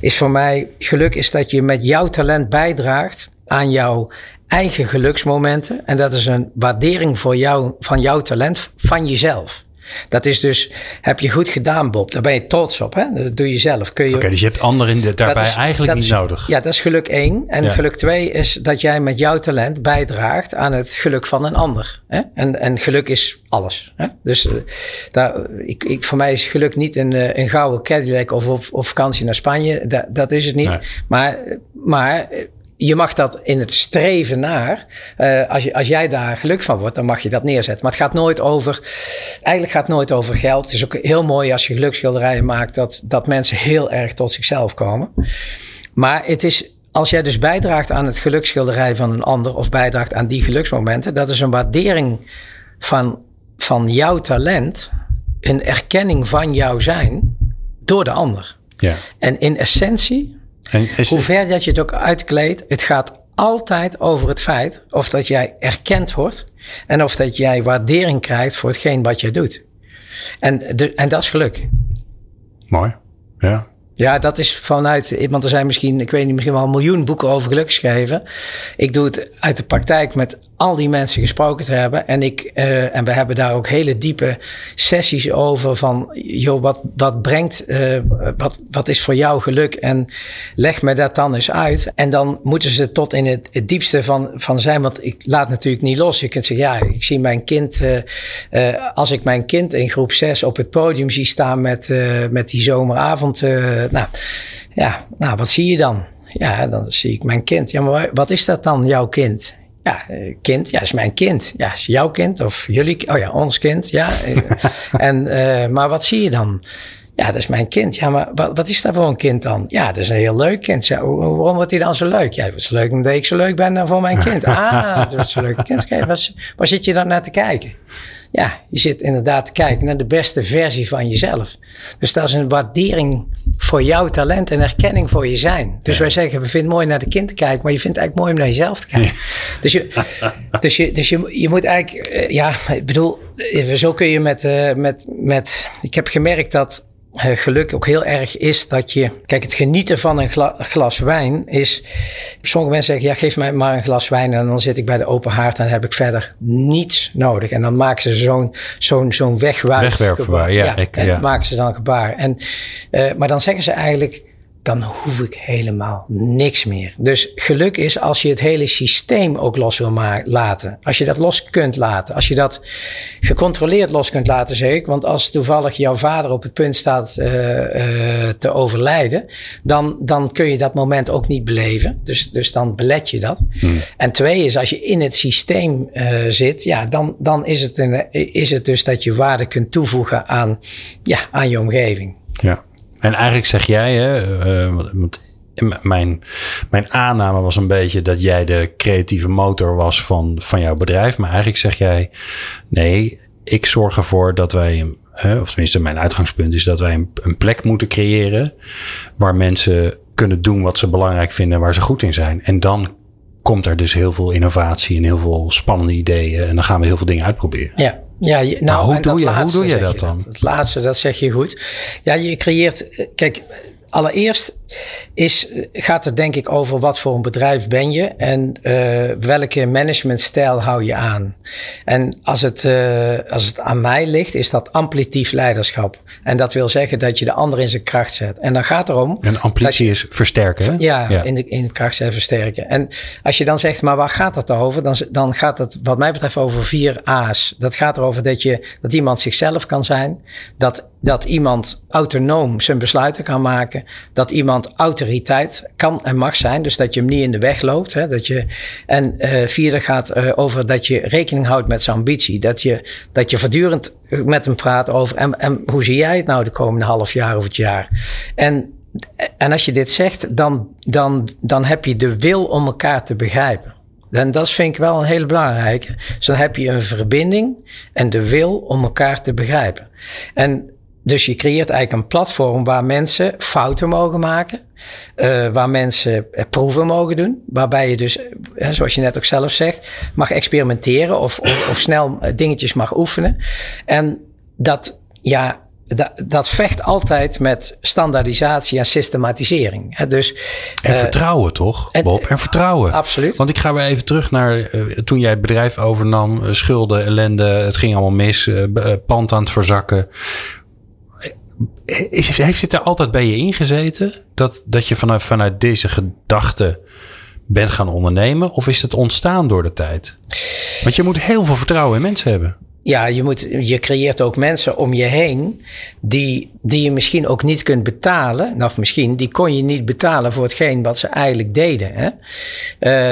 is voor mij geluk is dat je met jouw talent bijdraagt aan jouw eigen geluksmomenten. En dat is een waardering voor jou, van jouw talent van jezelf. Dat is dus, heb je goed gedaan, Bob. Daar ben je trots op. Hè? Dat doe je zelf. Oké, okay, dus je hebt anderen de, daarbij is, eigenlijk niet nodig. Ja, dat is geluk één. En geluk twee is dat jij met jouw talent bijdraagt aan het geluk van een ander. Hè? En, en geluk is alles. Hè? Dus uh, daar, ik, ik, voor mij is geluk niet een, uh, een gouden Cadillac of op, vakantie naar Spanje. Da, dat is het niet. Maar, maar je mag dat in het streven naar, uh, als, je, als jij daar geluk van wordt, dan mag je dat neerzetten. Maar het gaat nooit over, eigenlijk gaat het nooit over geld. Het is ook heel mooi als je gelukschilderijen maakt, dat, dat mensen heel erg tot zichzelf komen. Maar het is, als jij dus bijdraagt aan het gelukschilderij van een ander, of bijdraagt aan die geluksmomenten, dat is een waardering van, van jouw talent, een erkenning van jouw zijn door de ander. Ja. En in essentie en Hoe ver dat je het ook uitkleedt, het gaat altijd over het feit of dat jij erkend wordt en of dat jij waardering krijgt voor hetgeen wat je doet. En, de, en dat is geluk. Mooi, ja. Ja, dat is vanuit, want er zijn misschien, ik weet niet, misschien wel een miljoen boeken over geluk geschreven. Ik doe het uit de praktijk met al die mensen gesproken te hebben. En, ik, uh, en we hebben daar ook hele diepe sessies over van, joh, wat, wat brengt, uh, wat, wat is voor jou geluk? En leg me dat dan eens uit. En dan moeten ze tot in het, diepste van, van zijn, want ik laat natuurlijk niet los. Je kunt zeggen, ja, ik zie mijn kind, uh, als ik mijn kind in groep 6 op het podium zie staan met, met die zomeravond, nou, ja, nou, wat zie je dan? Ja, dan zie ik mijn kind. Ja, maar wat is dat dan, jouw kind? Ja, eh, kind, ja, dat is mijn kind. Ja, is jouw kind of jullie, oh ja, ons kind, ja. en, uh, maar wat zie je dan? Ja, dat is mijn kind. Ja, maar wat, wat is dat voor een kind dan? Ja, dat is een heel leuk kind. Ja, waarom wordt hij dan zo leuk? Ja, het is leuk omdat ik zo leuk ben dan voor mijn kind. Ah, het is een leuk kind. Kijk, waar, waar zit je dan naar te kijken? Ja, je zit inderdaad te kijken naar de beste versie van jezelf. Dus dat is een waardering voor jouw talent en erkenning voor je zijn. Dus wij zeggen, we vinden het mooi naar de kind te kijken, maar je vindt het eigenlijk mooi om naar jezelf te kijken. Dus, je, dus, je, dus je, je moet eigenlijk, eh, ja, ik bedoel, eh, zo kun je met, uh, met, met, ik heb gemerkt dat uh, geluk ook heel erg is dat je. Kijk, het genieten van een glas wijn is. Sommige mensen zeggen: ja, geef mij maar een glas wijn. En dan zit ik bij de open haard en dan heb ik verder niets nodig. En dan maken ze zo'n zo'n zo'n wegwerp. Wegwerpgebaar, ja. ja, ik, en maken ze dan gebaar. En, uh, maar dan zeggen ze eigenlijk: dan hoef ik helemaal niks meer. Dus geluk is als je het hele systeem ook los wil laten. Als je dat los kunt laten. Als je dat gecontroleerd los kunt laten, zeg ik. Want als toevallig jouw vader op het punt staat uh, uh, te overlijden, dan, dan kun je dat moment ook niet beleven. Dus, dus dan belet je dat. Hmm. En twee is, als je in het systeem uh, zit, ja, dan, dan is, het een, is het dus dat je waarde kunt toevoegen aan, ja, aan je omgeving. Ja. En eigenlijk zeg jij, hè, uh, mijn, mijn aanname was een beetje dat jij de creatieve motor was van, van jouw bedrijf. Maar eigenlijk zeg jij, nee, ik zorg ervoor dat wij, of tenminste mijn uitgangspunt is dat wij een, een plek moeten creëren waar mensen kunnen doen wat ze belangrijk vinden, waar ze goed in zijn. En dan komt er dus heel veel innovatie en heel veel spannende ideeën. En dan gaan we heel veel dingen uitproberen. Ja, ja, nou, hoe, doe je, hoe doe je dat dan? het laatste, dat zeg je goed. Ja, je creëert. Kijk, allereerst is, gaat het denk ik over wat voor een bedrijf ben je en uh, welke managementstijl hou je aan. En als het, uh, als het aan mij ligt, is dat amplitief leiderschap. En dat wil zeggen dat je de ander in zijn kracht zet. En dan gaat erom. En amplitie is versterken. Hè? Ja, ja, In, de, in de kracht zetten versterken. En als je dan zegt, maar waar gaat dat over? Dan, dan gaat het, wat mij betreft, over vier A's. Dat gaat erover dat, je, dat iemand zichzelf kan zijn. Dat, dat iemand autonoom zijn besluiten kan maken. Dat iemand autoriteit kan en mag zijn. Dus dat je hem niet in de weg loopt. Hè, dat je, en uh, vierde gaat uh, over dat je rekening houdt met zijn ambitie. Dat je, dat je voortdurend met hem praat over. En, en hoe zie jij het nou de komende half jaar of het jaar? En, en als je dit zegt, dan, dan, dan heb je de wil om elkaar te begrijpen. En dat vind ik wel een hele belangrijke. Dus dan heb je een verbinding en de wil om elkaar te begrijpen. En dus je creëert eigenlijk een platform waar mensen fouten mogen maken. Uh, waar mensen proeven mogen doen. Waarbij je dus, zoals je net ook zelf zegt, mag experimenteren of, of, of snel dingetjes mag oefenen. En dat, ja, dat, dat vecht altijd met standaardisatie en systematisering. Dus, en uh, vertrouwen toch, Bob? En, vertrouwen. Absoluut. Want ik ga weer even terug naar uh, toen jij het bedrijf overnam. schulden, ellende, het ging allemaal mis. pand aan het verzakken heeft dit er altijd bij je ingezeten? Dat, dat je vanuit, vanuit deze gedachte bent gaan ondernemen? Of is het ontstaan door de tijd? Want je moet heel veel vertrouwen in mensen hebben. Ja, je, moet, je creëert ook mensen om je heen die, die je misschien ook niet kunt betalen. Of misschien, die kon je niet betalen voor hetgeen wat ze eigenlijk deden. Hè?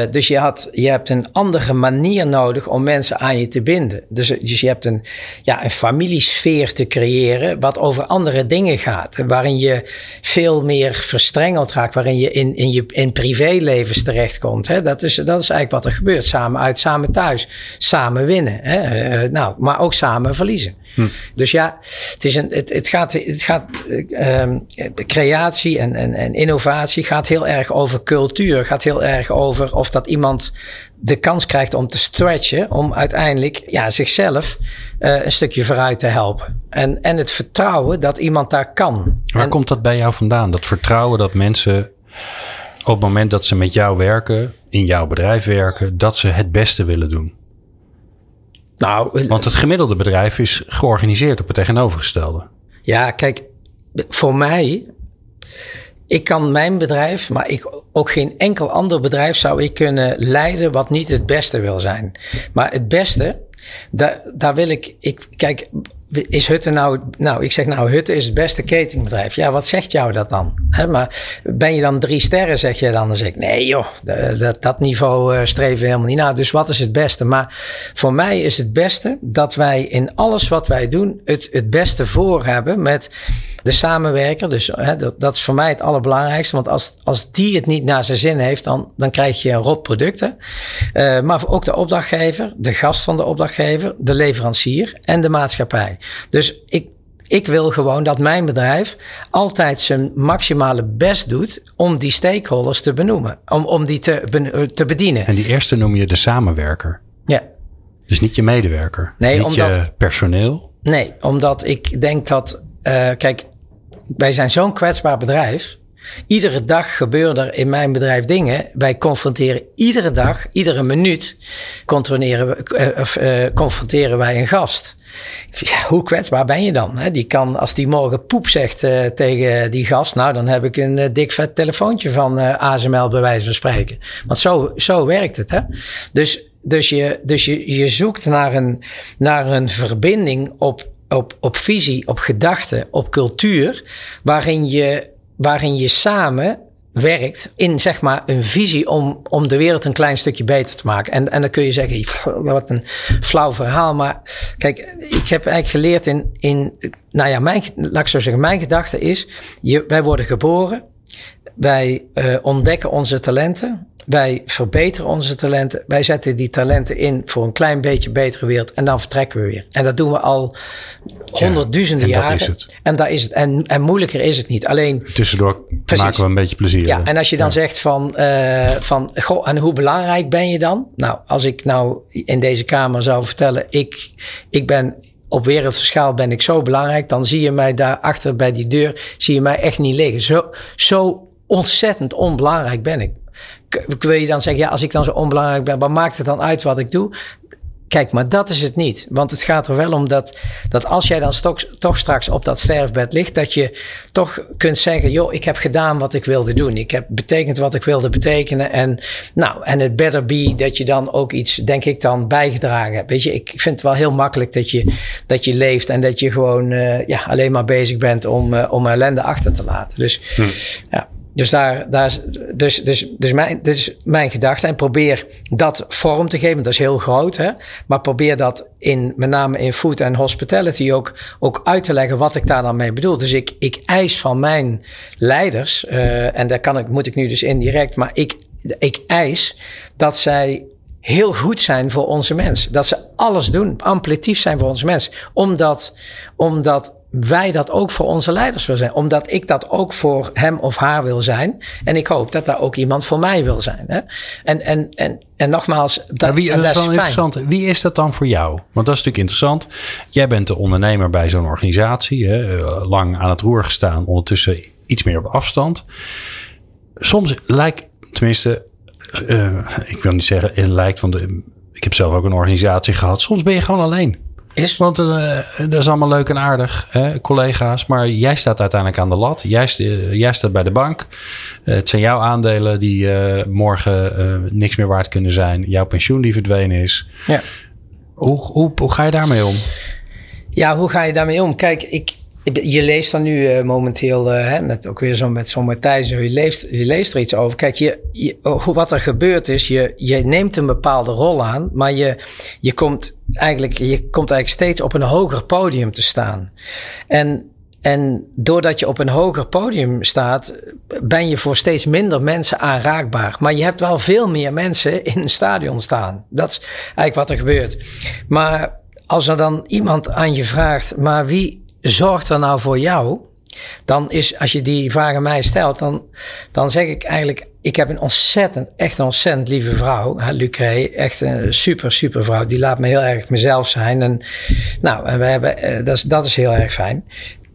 Uh, dus je, had, je hebt een andere manier nodig om mensen aan je te binden. Dus, dus je hebt een, ja, een familiesfeer te creëren wat over andere dingen gaat. Waarin je veel meer verstrengeld raakt, waarin je in, in je in privélevens terechtkomt. Hè? Dat, is, dat is eigenlijk wat er gebeurt. Samen uit, samen thuis, samen winnen. Hè? Uh, nou, maar ook samen verliezen. Hm. Dus ja, het, is een, het, het gaat, het gaat um, creatie en, en, en innovatie gaat heel erg over cultuur. Gaat heel erg over of dat iemand de kans krijgt om te stretchen. Om uiteindelijk ja, zichzelf uh, een stukje vooruit te helpen. En, en het vertrouwen dat iemand daar kan. Waar en, komt dat bij jou vandaan? Dat vertrouwen dat mensen op het moment dat ze met jou werken, in jouw bedrijf werken, dat ze het beste willen doen? Nou, Want het gemiddelde bedrijf is georganiseerd op het tegenovergestelde. Ja, kijk, voor mij, ik kan mijn bedrijf, maar ik, ook geen enkel ander bedrijf zou ik kunnen leiden wat niet het beste wil zijn. Maar het beste, daar, daar wil ik, ik, kijk, is Hutte nou, nou, ik zeg nou, Hutte is het beste ketingbedrijf. Ja, wat zegt jou dat dan? Maar ben je dan drie sterren, zeg je dan? Dan zeg ik, nee joh, dat, dat niveau uh, streven we helemaal niet naar. Dus wat is het beste? Maar voor mij is het beste dat wij in alles wat wij doen het, het beste voor hebben met de samenwerker. Dus dat, dat is voor mij het allerbelangrijkste. Want als, als die het niet naar zijn zin heeft, dan, dan krijg je een rot producten. Uh, maar ook de opdrachtgever, de gast van de opdrachtgever, de leverancier en de maatschappij. Dus ik, ik wil gewoon dat mijn bedrijf altijd zijn maximale best doet om die stakeholders te benoemen. Om, om die te, te bedienen. En die eerste noem je de samenwerker. Ja. Dus niet je medewerker. Nee, niet omdat, je personeel. Nee, omdat ik denk dat, uh, kijk, wij zijn zo'n kwetsbaar bedrijf. Iedere dag gebeuren er in mijn bedrijf dingen. Wij confronteren iedere dag, iedere minuut, controleren, uh, uh, confronteren wij een gast. Hoe kwetsbaar ben je dan? Hè? Die kan, als die morgen poep zegt uh, tegen die gast, nou dan heb ik een uh, dik vet telefoontje van uh, ASML bij wijze van spreken. Want zo, zo werkt het. Hè? Dus, dus, je, dus je, je zoekt naar een, naar een verbinding op, op, op visie, op gedachten, op cultuur, waarin je, waarin je samen werkt in zeg maar een visie om, om de wereld een klein stukje beter te maken. En, en dan kun je zeggen, wat een flauw verhaal. Maar kijk, ik heb eigenlijk geleerd in, in nou ja, mijn, laat ik zo zeggen, mijn gedachte is, je, wij worden geboren, wij uh, ontdekken onze talenten. Wij verbeteren onze talenten. Wij zetten die talenten in voor een klein beetje betere wereld. En dan vertrekken we weer. En dat doen we al honderdduizenden ja, en jaren. Dat is het. En daar is het. En, en moeilijker is het niet. Alleen. Tussendoor precies. maken we een beetje plezier. Ja, en als je dan ja. zegt van, uh, van. Goh, en hoe belangrijk ben je dan? Nou, als ik nou in deze kamer zou vertellen. Ik, ik ben op wereldse schaal ben ik zo belangrijk. Dan zie je mij daar achter bij die deur. Zie je mij echt niet liggen. Zo, zo ontzettend onbelangrijk ben ik. Wil je dan zeggen, ja, als ik dan zo onbelangrijk ben, wat maakt het dan uit wat ik doe? Kijk, maar dat is het niet. Want het gaat er wel om dat, dat als jij dan stok, toch straks op dat sterfbed ligt, dat je toch kunt zeggen: joh, ik heb gedaan wat ik wilde doen. Ik heb betekend wat ik wilde betekenen. En nou, en het better be dat je dan ook iets, denk ik, dan bijgedragen hebt. Weet je, ik vind het wel heel makkelijk dat je, dat je leeft en dat je gewoon uh, ja, alleen maar bezig bent om, uh, om ellende achter te laten. Dus hm. ja. Dus daar, daar dus, dus, dus mijn, dit is mijn gedachte. En probeer dat vorm te geven. Dat is heel groot, hè. Maar probeer dat in, met name in food en hospitality ook, ook uit te leggen wat ik daar dan mee bedoel. Dus ik, ik eis van mijn leiders, uh, en daar kan ik, moet ik nu dus indirect, maar ik, ik eis dat zij heel goed zijn voor onze mens. Dat ze alles doen, amplitief zijn voor onze mens. Omdat, omdat wij dat ook voor onze leiders wil zijn. Omdat ik dat ook voor hem of haar wil zijn. En ik hoop dat daar ook iemand voor mij wil zijn. Hè? En, en, en, en nogmaals, dat, wie, dat, dat is wel interessant. Wie is dat dan voor jou? Want dat is natuurlijk interessant. Jij bent de ondernemer bij zo'n organisatie. Hè? Lang aan het roer gestaan. Ondertussen iets meer op afstand. Soms lijkt, tenminste, uh, ik wil niet zeggen, het lijkt, want ik heb zelf ook een organisatie gehad. Soms ben je gewoon alleen. Is? Want uh, dat is allemaal leuk en aardig, hè, collega's. Maar jij staat uiteindelijk aan de lat. Jij, uh, jij staat bij de bank. Uh, het zijn jouw aandelen die morgen niks meer waard kunnen zijn. Jouw pensioen die verdwenen is. Ja. Hoe, hoe, hoe ga je daarmee om? Ja, hoe ga je daarmee om? Kijk, ik, je leest dan nu uh, momenteel, uh, hè, met, ook weer zo met zo'n Matthijs, je leest, je leest er iets over. Kijk, je, je, wat er gebeurt is, je, je neemt een bepaalde rol aan, maar je, je, komt eigenlijk, je komt eigenlijk steeds op een hoger podium te staan. En, en doordat je op een hoger podium staat, ben je voor steeds minder mensen aanraakbaar. Maar je hebt wel veel meer mensen in een stadion staan. Dat is eigenlijk wat er gebeurt. Maar als er dan iemand aan je vraagt, maar wie zorgt er nou voor jou? Dan is, als je die vraag aan mij stelt, dan, dan zeg ik eigenlijk, ik heb een ontzettend, echt een ontzettend lieve vrouw, Lucre, echt een super, super vrouw. Die laat me heel erg mezelf zijn. En nou, en we hebben, dat is, dat is heel erg fijn.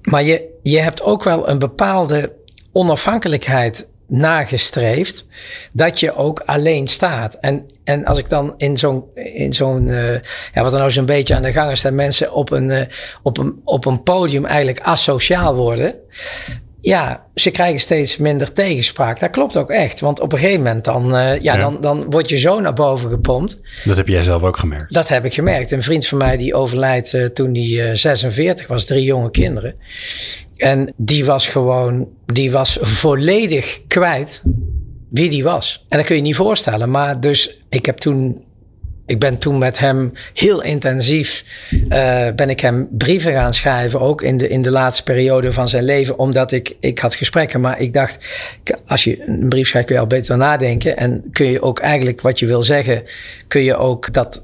Maar je, je hebt ook wel een bepaalde onafhankelijkheid nagestreefd dat je ook alleen staat. En, en als ik dan in zo'n, in zo'n uh, ja, wat er nou zo'n beetje aan de gang is, dat mensen op een, uh, op een, op een podium eigenlijk asociaal worden. Ja, ze krijgen steeds minder tegenspraak. Dat klopt ook echt. Want op een gegeven moment dan, uh, ja, ja, Dan, dan word je zo naar boven gepompt. Dat heb jij zelf ook gemerkt? Dat heb ik gemerkt. Een vriend van mij die overlijdt toen hij 46 was, drie jonge kinderen. En die was gewoon, die was volledig kwijt wie die was. En dat kun je niet voorstellen. Maar dus, ik heb toen ik ben toen met hem heel intensief, uh, ben ik hem brieven gaan schrijven, ook in de, in de laatste periode van zijn leven, omdat ik, ik had gesprekken, maar ik dacht, als je een brief schrijft kun je al beter nadenken en kun je ook eigenlijk wat je wil zeggen, kun je ook dat,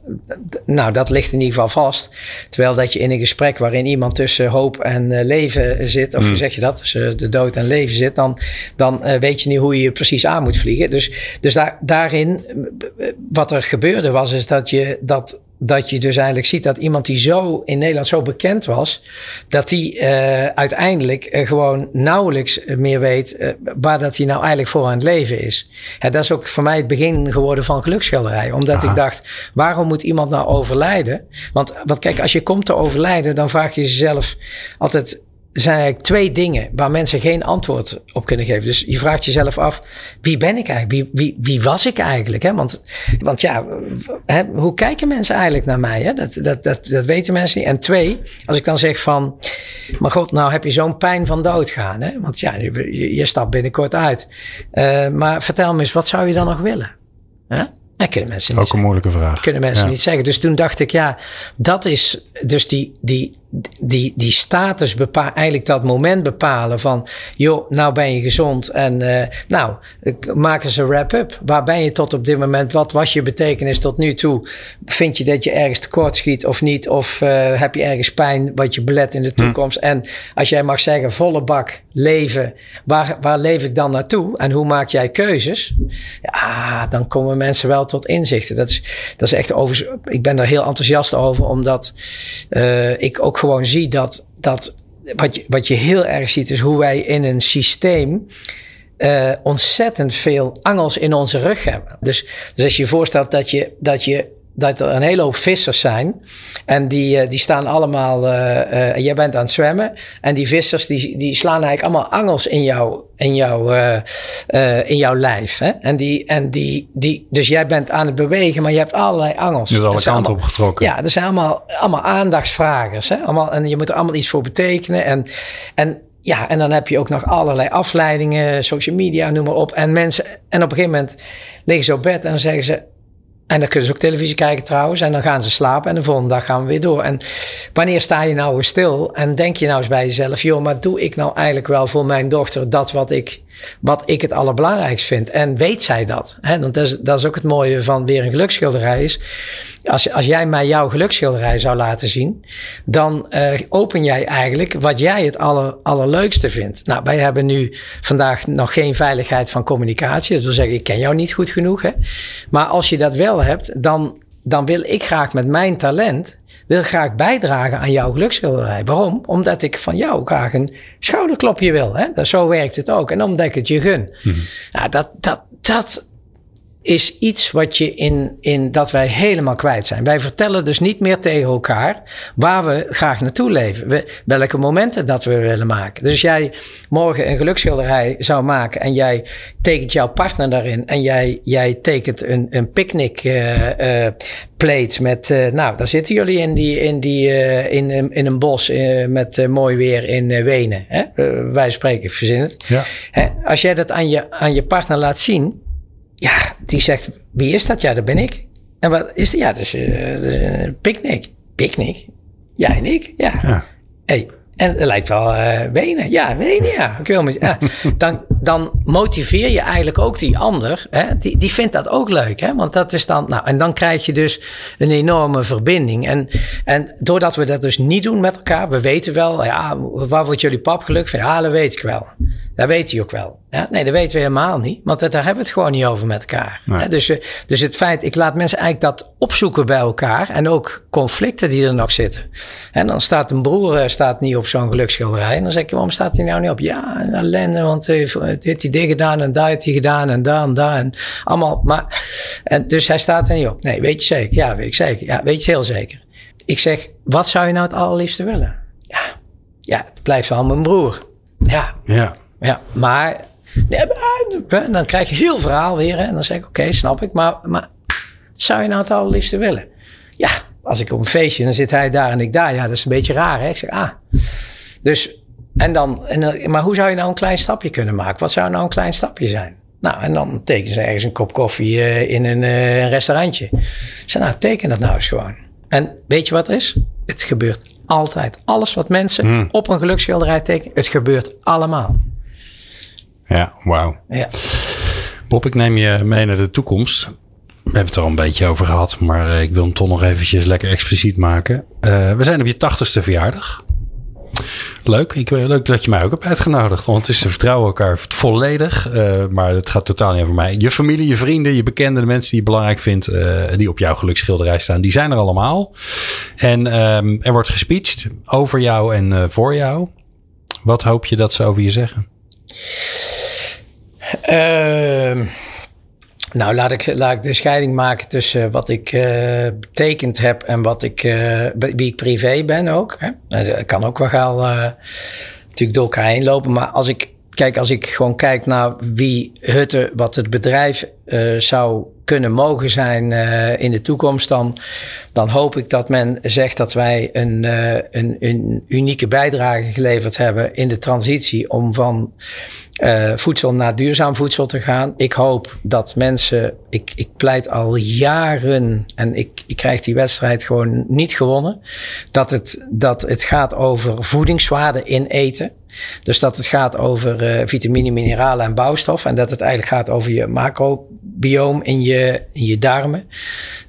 nou dat ligt in ieder geval vast. Terwijl dat je in een gesprek waarin iemand tussen hoop en uh, leven zit, of mm. zeg je dat, tussen de dood en leven zit, dan, dan uh, weet je niet hoe je precies aan moet vliegen. Dus, dus daar, daarin, wat er gebeurde was, is dat je dat dat je dus eigenlijk ziet dat iemand die zo in Nederland zo bekend was, dat die uh, uiteindelijk uh, gewoon nauwelijks meer weet uh, waar dat hij nou eigenlijk voor aan het leven is. Ja, dat is ook voor mij het begin geworden van geluksschilderij. Omdat Aha. ik dacht, waarom moet iemand nou overlijden? Want, want kijk, als je komt te overlijden, dan vraag je jezelf altijd zijn eigenlijk twee dingen waar mensen geen antwoord op kunnen geven. Dus je vraagt jezelf af, wie ben ik eigenlijk? Wie, wie, wie was ik eigenlijk? Hè? Want, want ja, hè, hoe kijken mensen eigenlijk naar mij? Hè? Dat, dat, dat, dat weten mensen niet. En twee, als ik dan zeg van, maar god, nou heb je zo'n pijn van doodgaan. Hè? Want ja, je, je stapt binnenkort uit. Uh, maar vertel me eens, wat zou je dan nog willen? Hè? Dat kunnen mensen niet Ook een moeilijke vraag. Kunnen mensen ja. niet zeggen. Dus toen dacht ik, ja, dat is dus die, die, die, die status bepaalt, eigenlijk dat moment bepalen van, joh, nou ben je gezond en uh, nou, maak eens een wrap-up. Waar ben je tot op dit moment? Wat was je betekenis tot nu toe? Vind je dat je ergens tekort schiet of niet? Of uh, heb je ergens pijn wat je belet in de toekomst? Hm. En als jij mag zeggen, volle bak leven, waar, waar leef ik dan naartoe? En hoe maak jij keuzes? Ja, dan komen mensen wel tot inzichten. Dat is, dat is echt over, ik ben daar heel enthousiast over, omdat uh, ik ook gewoon zie dat, dat wat, je, wat je heel erg ziet, is hoe wij in een systeem uh, ontzettend veel angels in onze rug hebben. Dus, dus als je je voorstelt dat je, dat je dat er een hele hoop vissers zijn. En die, uh, die staan allemaal. Uh, uh, jij bent aan het zwemmen. En die vissers die, die slaan eigenlijk allemaal angels in, jou, in, jou, in jouw lijf. Hè? En die, en die, die, dus jij bent aan het bewegen, maar je hebt allerlei angels. Je hebt alle kanten opgetrokken. Ja, er zijn allemaal, allemaal aandachtsvragers. Hè? Allemaal, en je moet er allemaal iets voor betekenen. En, en ja, en dan heb je ook nog allerlei afleidingen, social media, noem maar op. En mensen, en op een gegeven moment liggen ze op bed en dan zeggen ze: en dan kunnen ze ook televisie kijken trouwens. En dan gaan ze slapen en de volgende dag gaan we weer door. En wanneer sta je nou eens stil en denk je nou eens bij jezelf... joh, maar doe ik nou eigenlijk wel voor mijn dochter dat wat ik, wat ik het allerbelangrijkst vind? En weet zij dat? Hè? Want dat is, dat is ook het mooie van weer een geluksschilderij is... Als, als jij mij jouw geluksschilderij zou laten zien... dan uh, open jij eigenlijk wat jij het aller, allerleukste vindt. Nou, wij hebben nu vandaag nog geen veiligheid van communicatie. Dat wil zeggen, ik ken jou niet goed genoeg. Hè? Maar als je dat wel hebt, dan, dan wil ik graag met mijn talent wil graag bijdragen aan jouw geluksschilderij. Waarom? Omdat ik van jou graag een schouderklopje wil. Hè? Dat, zo werkt het ook. En omdat ik het je gun. Mm-hmm. Nou, dat, dat, dat is iets wat je in, in dat wij helemaal kwijt zijn. Wij vertellen dus niet meer tegen elkaar waar we graag naartoe leven. We, welke momenten dat we willen maken. Dus als jij morgen een geluksschilderij zou maken en jij tekent jouw partner daarin en jij, jij tekent een, een picknick uh, uh, plate met, uh, nou, daar zitten jullie in, die, in, die, in, in een bos met mooi weer in Wenen. Hè? wij spreken, ik verzin het. Ja. Hè? Als jij dat aan je, aan je partner laat zien, ja, die zegt, wie is dat? Ja, dat ben ik. En wat is het? Ja, dus, uh, dus een picknick. Picknick? Jij en ik? Ja. ja. Hey, en het lijkt wel uh, wenen. Ja, wenen, ja. Ik wil met, ja. Dan, dan motiveer je eigenlijk ook die ander. Hè? Die, die vindt dat ook leuk. Hè? Want dat is dan. Nou, en dan krijg je dus een enorme verbinding. En, en doordat we dat dus niet doen met elkaar. We weten wel, ja, waar wordt jullie pap gelukkig van? Ja, dat weet ik wel. Dat weet hij ook wel. Ja? Nee, dat weten we helemaal niet. Want daar hebben we het gewoon niet over met elkaar. Nee. Dus, dus het feit, ik laat mensen eigenlijk dat opzoeken bij elkaar. En ook conflicten die er nog zitten. En dan staat een broer staat niet op zo'n geluksschilderij. En dan zeg ik, waarom staat hij nou niet op? Ja, ellende, want hij heeft hij dit gedaan en daar heeft hij gedaan en daar en daar. En allemaal. Maar, en dus hij staat er niet op. Nee, weet je zeker? Ja, weet ik zeker. Ja, weet je heel zeker. Ik zeg, wat zou je nou het allerliefste willen? Ja, ja het blijft wel mijn broer. Ja. Ja. Ja, maar dan krijg je heel verhaal weer. Hè? En dan zeg ik, oké, okay, snap ik. Maar, maar wat zou je nou het allerliefste willen? Ja, als ik op een feestje, dan zit hij daar en ik daar. Ja, dat is een beetje raar. Hè? Ik zeg, ah. Dus, en dan, en, maar hoe zou je nou een klein stapje kunnen maken? Wat zou nou een klein stapje zijn? Nou, en dan tekenen ze ergens een kop koffie uh, in een uh, restaurantje. Zeg, nou, teken dat nou eens gewoon. En weet je wat er is? Het gebeurt altijd. Alles wat mensen hmm. op een geluksschilderij tekenen, het gebeurt allemaal. Ja, wauw. Ja. Bob, ik neem je mee naar de toekomst. We hebben het er al een beetje over gehad, maar eh, ik wil hem toch nog eventjes lekker expliciet maken. Uh, we zijn op je tachtigste verjaardag. leuk. Ik, leuk dat je mij ook hebt uitgenodigd. Ondertussen vertrouwen elkaar volledig. Uh, maar het gaat totaal niet over mij. Je familie, je vrienden, je bekenden, de mensen die je belangrijk vindt, uh, die op jouw geluksschilderij staan, die zijn er allemaal. En um, er wordt gespeecht over jou en uh, voor jou. Wat hoop je dat ze over je zeggen? Uh, nou, laat ik, de scheiding maken tussen wat ik uh, betekend heb en wat ik, uh, wie ik privé ben ook. Hè? Nou, dat kan ook wel gaan uh, natuurlijk door elkaar heen lopen. Maar als ik, kijk, als ik gewoon kijk naar wie Hutte, wat het bedrijf zou kunnen mogen zijn in de toekomst, dan, dan hoop ik dat men zegt dat wij een, een, een unieke bijdrage geleverd hebben in de transitie om van uh, voedsel naar duurzaam voedsel te gaan. Ik hoop dat mensen, ik, ik pleit al jaren en ik, ik krijg die wedstrijd gewoon niet gewonnen. Dat het, dat het gaat over voedingswaarde in eten. Dus dat het gaat over uh, vitamine, mineralen en bouwstof. En dat het eigenlijk gaat over je macrobioom in je, je darmen.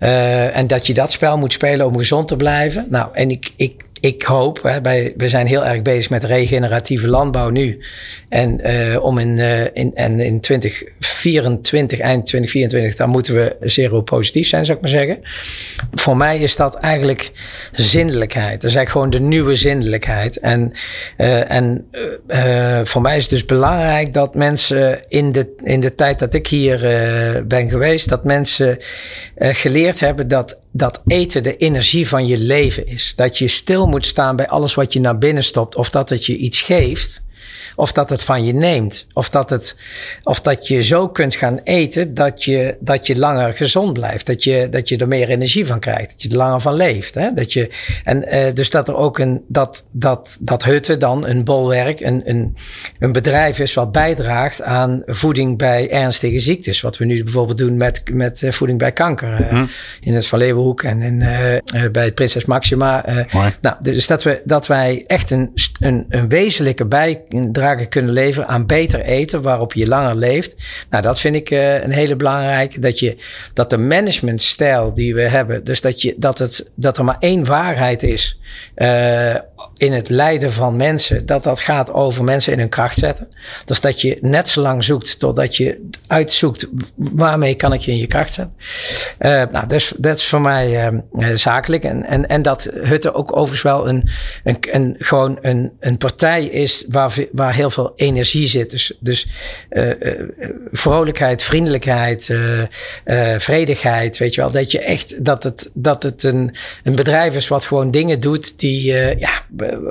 Uh, en dat je dat spel moet spelen om gezond te blijven. Nou, en ik, ik ik hoop, hè, wij, we zijn heel erg bezig met regeneratieve landbouw nu. En uh, om in, in, en in 2024, eind 2024, dan moeten we zero positief zijn, zou ik maar zeggen. Voor mij is dat eigenlijk zindelijkheid. Dat is eigenlijk gewoon de nieuwe zindelijkheid. En, uh, en voor mij is het dus belangrijk dat mensen in de, in de tijd dat ik hier ben geweest, dat mensen geleerd hebben dat dat eten de energie van je leven is. Dat je stil moet staan bij alles wat je naar binnen stopt. Of dat het je iets geeft. Of dat het van je neemt. Of dat, het, of dat je zo kunt gaan eten dat je, dat je langer gezond blijft. Dat je, dat je er meer energie van krijgt. Dat je er langer van leeft. Hè? Dat je, en uh, dus dat er ook een, dat, dat, dat Hutte dan een bolwerk, een, een, een bedrijf is wat bijdraagt aan voeding bij ernstige ziektes. Wat we nu bijvoorbeeld doen met, met uh, voeding bij kanker. Uh, hm. In het Van Leeuwenhoek en in, bij het Prinses Maxima. nou, dus dat, we, dat wij echt een, een, een wezenlijke bijdrage kunnen leveren aan beter eten, waarop je langer leeft. Nou, dat vind ik uh, een hele belangrijke. Dat, je, dat de managementstijl die we hebben, dus dat, je, dat, het, dat er maar één waarheid is uh, in het leiden van mensen, dat dat gaat over mensen in hun kracht zetten. Dus dat je net zo lang zoekt totdat je uitzoekt waarmee kan ik je in je kracht zetten. Uh, nou, dat is, dat is voor mij uh, zakelijk. En, en, en dat Hutte ook overigens wel een, een, gewoon een, een partij is waar heel veel energie zit. Dus, dus uh, vrolijkheid, vriendelijkheid, vredigheid, weet je wel. Dat je echt, dat het, dat het een, een bedrijf is wat gewoon dingen doet die, ja,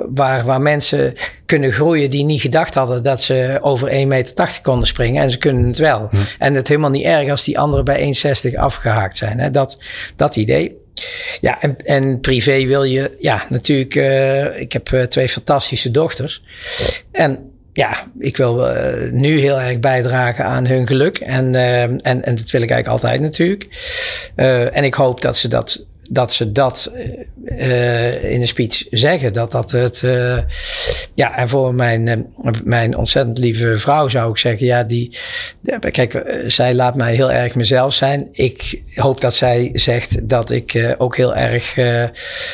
waar, waar mensen kunnen groeien die niet gedacht hadden dat ze over 1,80 meter konden springen. En ze kunnen het wel. Hm. En het helemaal niet erg als die anderen bij 1,60 afgehaakt zijn. Hè? Dat, dat idee. Ja, en, en privé wil je, ja, natuurlijk, uh, ik heb uh, twee fantastische dochters. En ja, ik wil uh, nu heel erg bijdragen aan hun geluk. En, en, en dat wil ik eigenlijk altijd natuurlijk. en ik hoop dat ze dat dat ze dat uh, in de speech zeggen. Dat dat het. Uh, ja, en voor mijn, uh, mijn ontzettend lieve vrouw zou ik zeggen: ja, die. Kijk, zij laat mij heel erg mezelf zijn. Ik hoop dat zij zegt dat ik ook heel erg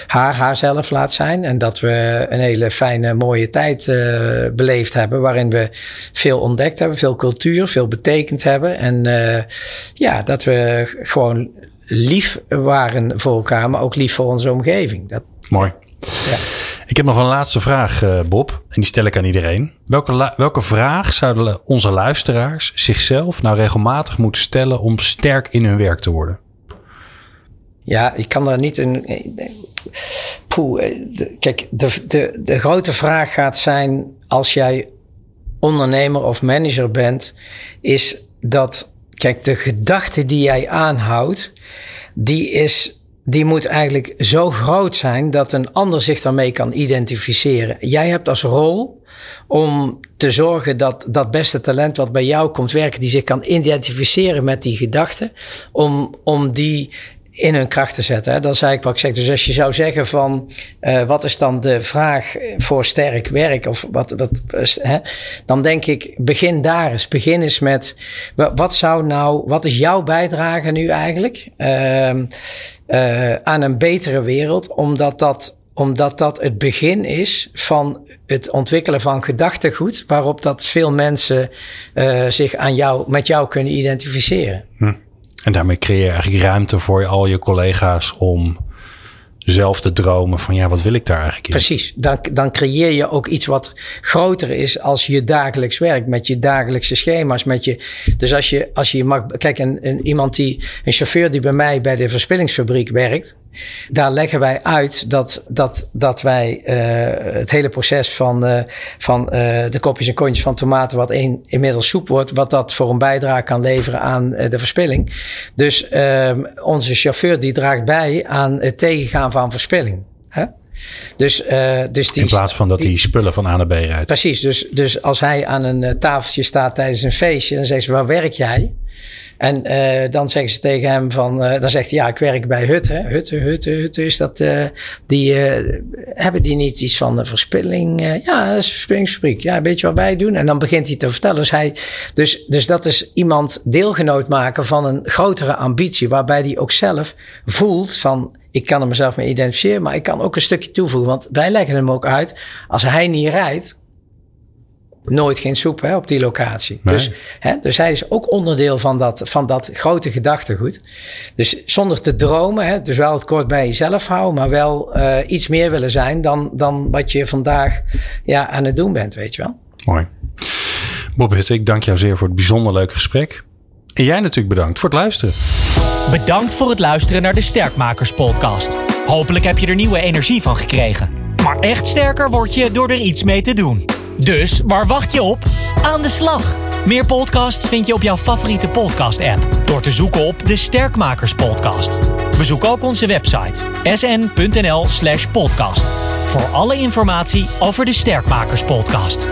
haar haarzelf laat zijn. En dat we een hele fijne, mooie tijd beleefd hebben. Waarin we veel ontdekt hebben, veel cultuur, veel betekend hebben. En ja, dat we gewoon lief waren voor elkaar, maar ook lief voor onze omgeving. Dat, Mooi. Ja. Ik heb nog een laatste vraag, uh, Bob. En die stel ik aan iedereen. Welke, welke vraag zouden onze luisteraars zichzelf nou regelmatig moeten stellen om sterk in hun werk te worden? Ja, ik kan daar niet een. Poeh, kijk, de, de, de grote vraag gaat zijn: als jij ondernemer of manager bent, is dat Kijk, de gedachte die jij aanhoudt, die is die moet eigenlijk zo groot zijn dat een ander zich daarmee kan identificeren. Jij hebt als rol om te zorgen dat dat beste talent wat bij jou komt werken, die zich kan identificeren met die gedachte, om, om die in hun kracht te zetten. Hè? Dat is eigenlijk wat ik zeg. Dus als je zou zeggen van uh, wat is dan de vraag voor sterk werk of wat, wat hè? dan denk ik begin daar eens. Begin eens met wat zou nou, wat is jouw bijdrage nu eigenlijk uh, aan een betere wereld? Omdat dat omdat dat het begin is van het ontwikkelen van gedachtegoed, waarop dat veel mensen zich aan jou, met jou kunnen identificeren. Hm. En daarmee creëer je eigenlijk ruimte voor al je collega's om zelf te dromen van ja, wat wil ik daar eigenlijk in? Precies, dan, dan creëer je ook iets wat groter is als je dagelijks werk, met je dagelijkse schema's, met je, dus als je, als je mag, kijk, een, een, iemand die, een chauffeur die bij mij bij de verspillingsfabriek werkt, daar leggen wij uit dat, dat, dat wij uh, het hele proces van, uh, van uh, de kopjes en kontjes van tomaten, wat een, inmiddels soep wordt, wat dat voor een bijdrage kan leveren aan de verspilling. Dus onze chauffeur die draagt bij aan het tegengaan van verspilling. Dus, uh, dus die, In plaats van dat hij spullen van A naar B rijdt. Precies. Dus, dus als hij aan een tafeltje staat tijdens een feestje, dan zegt ze: Waar werk jij? En uh, dan zeggen ze tegen hem van, uh, dan zegt hij, ja, ik werk bij Hutte. Hutte, Hutte, Hutte is dat, uh, die, hebben die niet iets van de verspilling? ja, dat is een verspillingsfabriek. Ja, weet je wat wij doen? En dan begint hij te vertellen. Dus, hij, dus, dus dat is iemand deelgenoot maken van een grotere ambitie, waarbij hij ook zelf voelt van, ik kan er mezelf mee identificeren, maar ik kan ook een stukje toevoegen. Want wij leggen hem ook uit, als hij niet rijdt, nooit geen soep hè, op die locatie. Dus, hè, dus hij is ook onderdeel van dat, van dat grote gedachtegoed. Dus zonder te dromen, hè, dus wel het kort bij jezelf houden, maar wel uh, iets meer willen zijn dan, dan wat je vandaag ja, aan het doen bent, weet je wel. Mooi. Bob Hutte, ik dank jou zeer voor het bijzonder leuke gesprek. En jij natuurlijk bedankt voor het luisteren. Bedankt voor het luisteren naar de Sterkmakers podcast. Hopelijk heb je er nieuwe energie van gekregen. Maar echt sterker word je door er iets mee te doen. Dus waar wacht je op? Aan de slag! Meer podcasts vind je op jouw favoriete podcast-app door te zoeken op de Sterkmakers Podcast. Bezoek ook onze website sn.nl/podcast voor alle informatie over de Sterkmakers Podcast.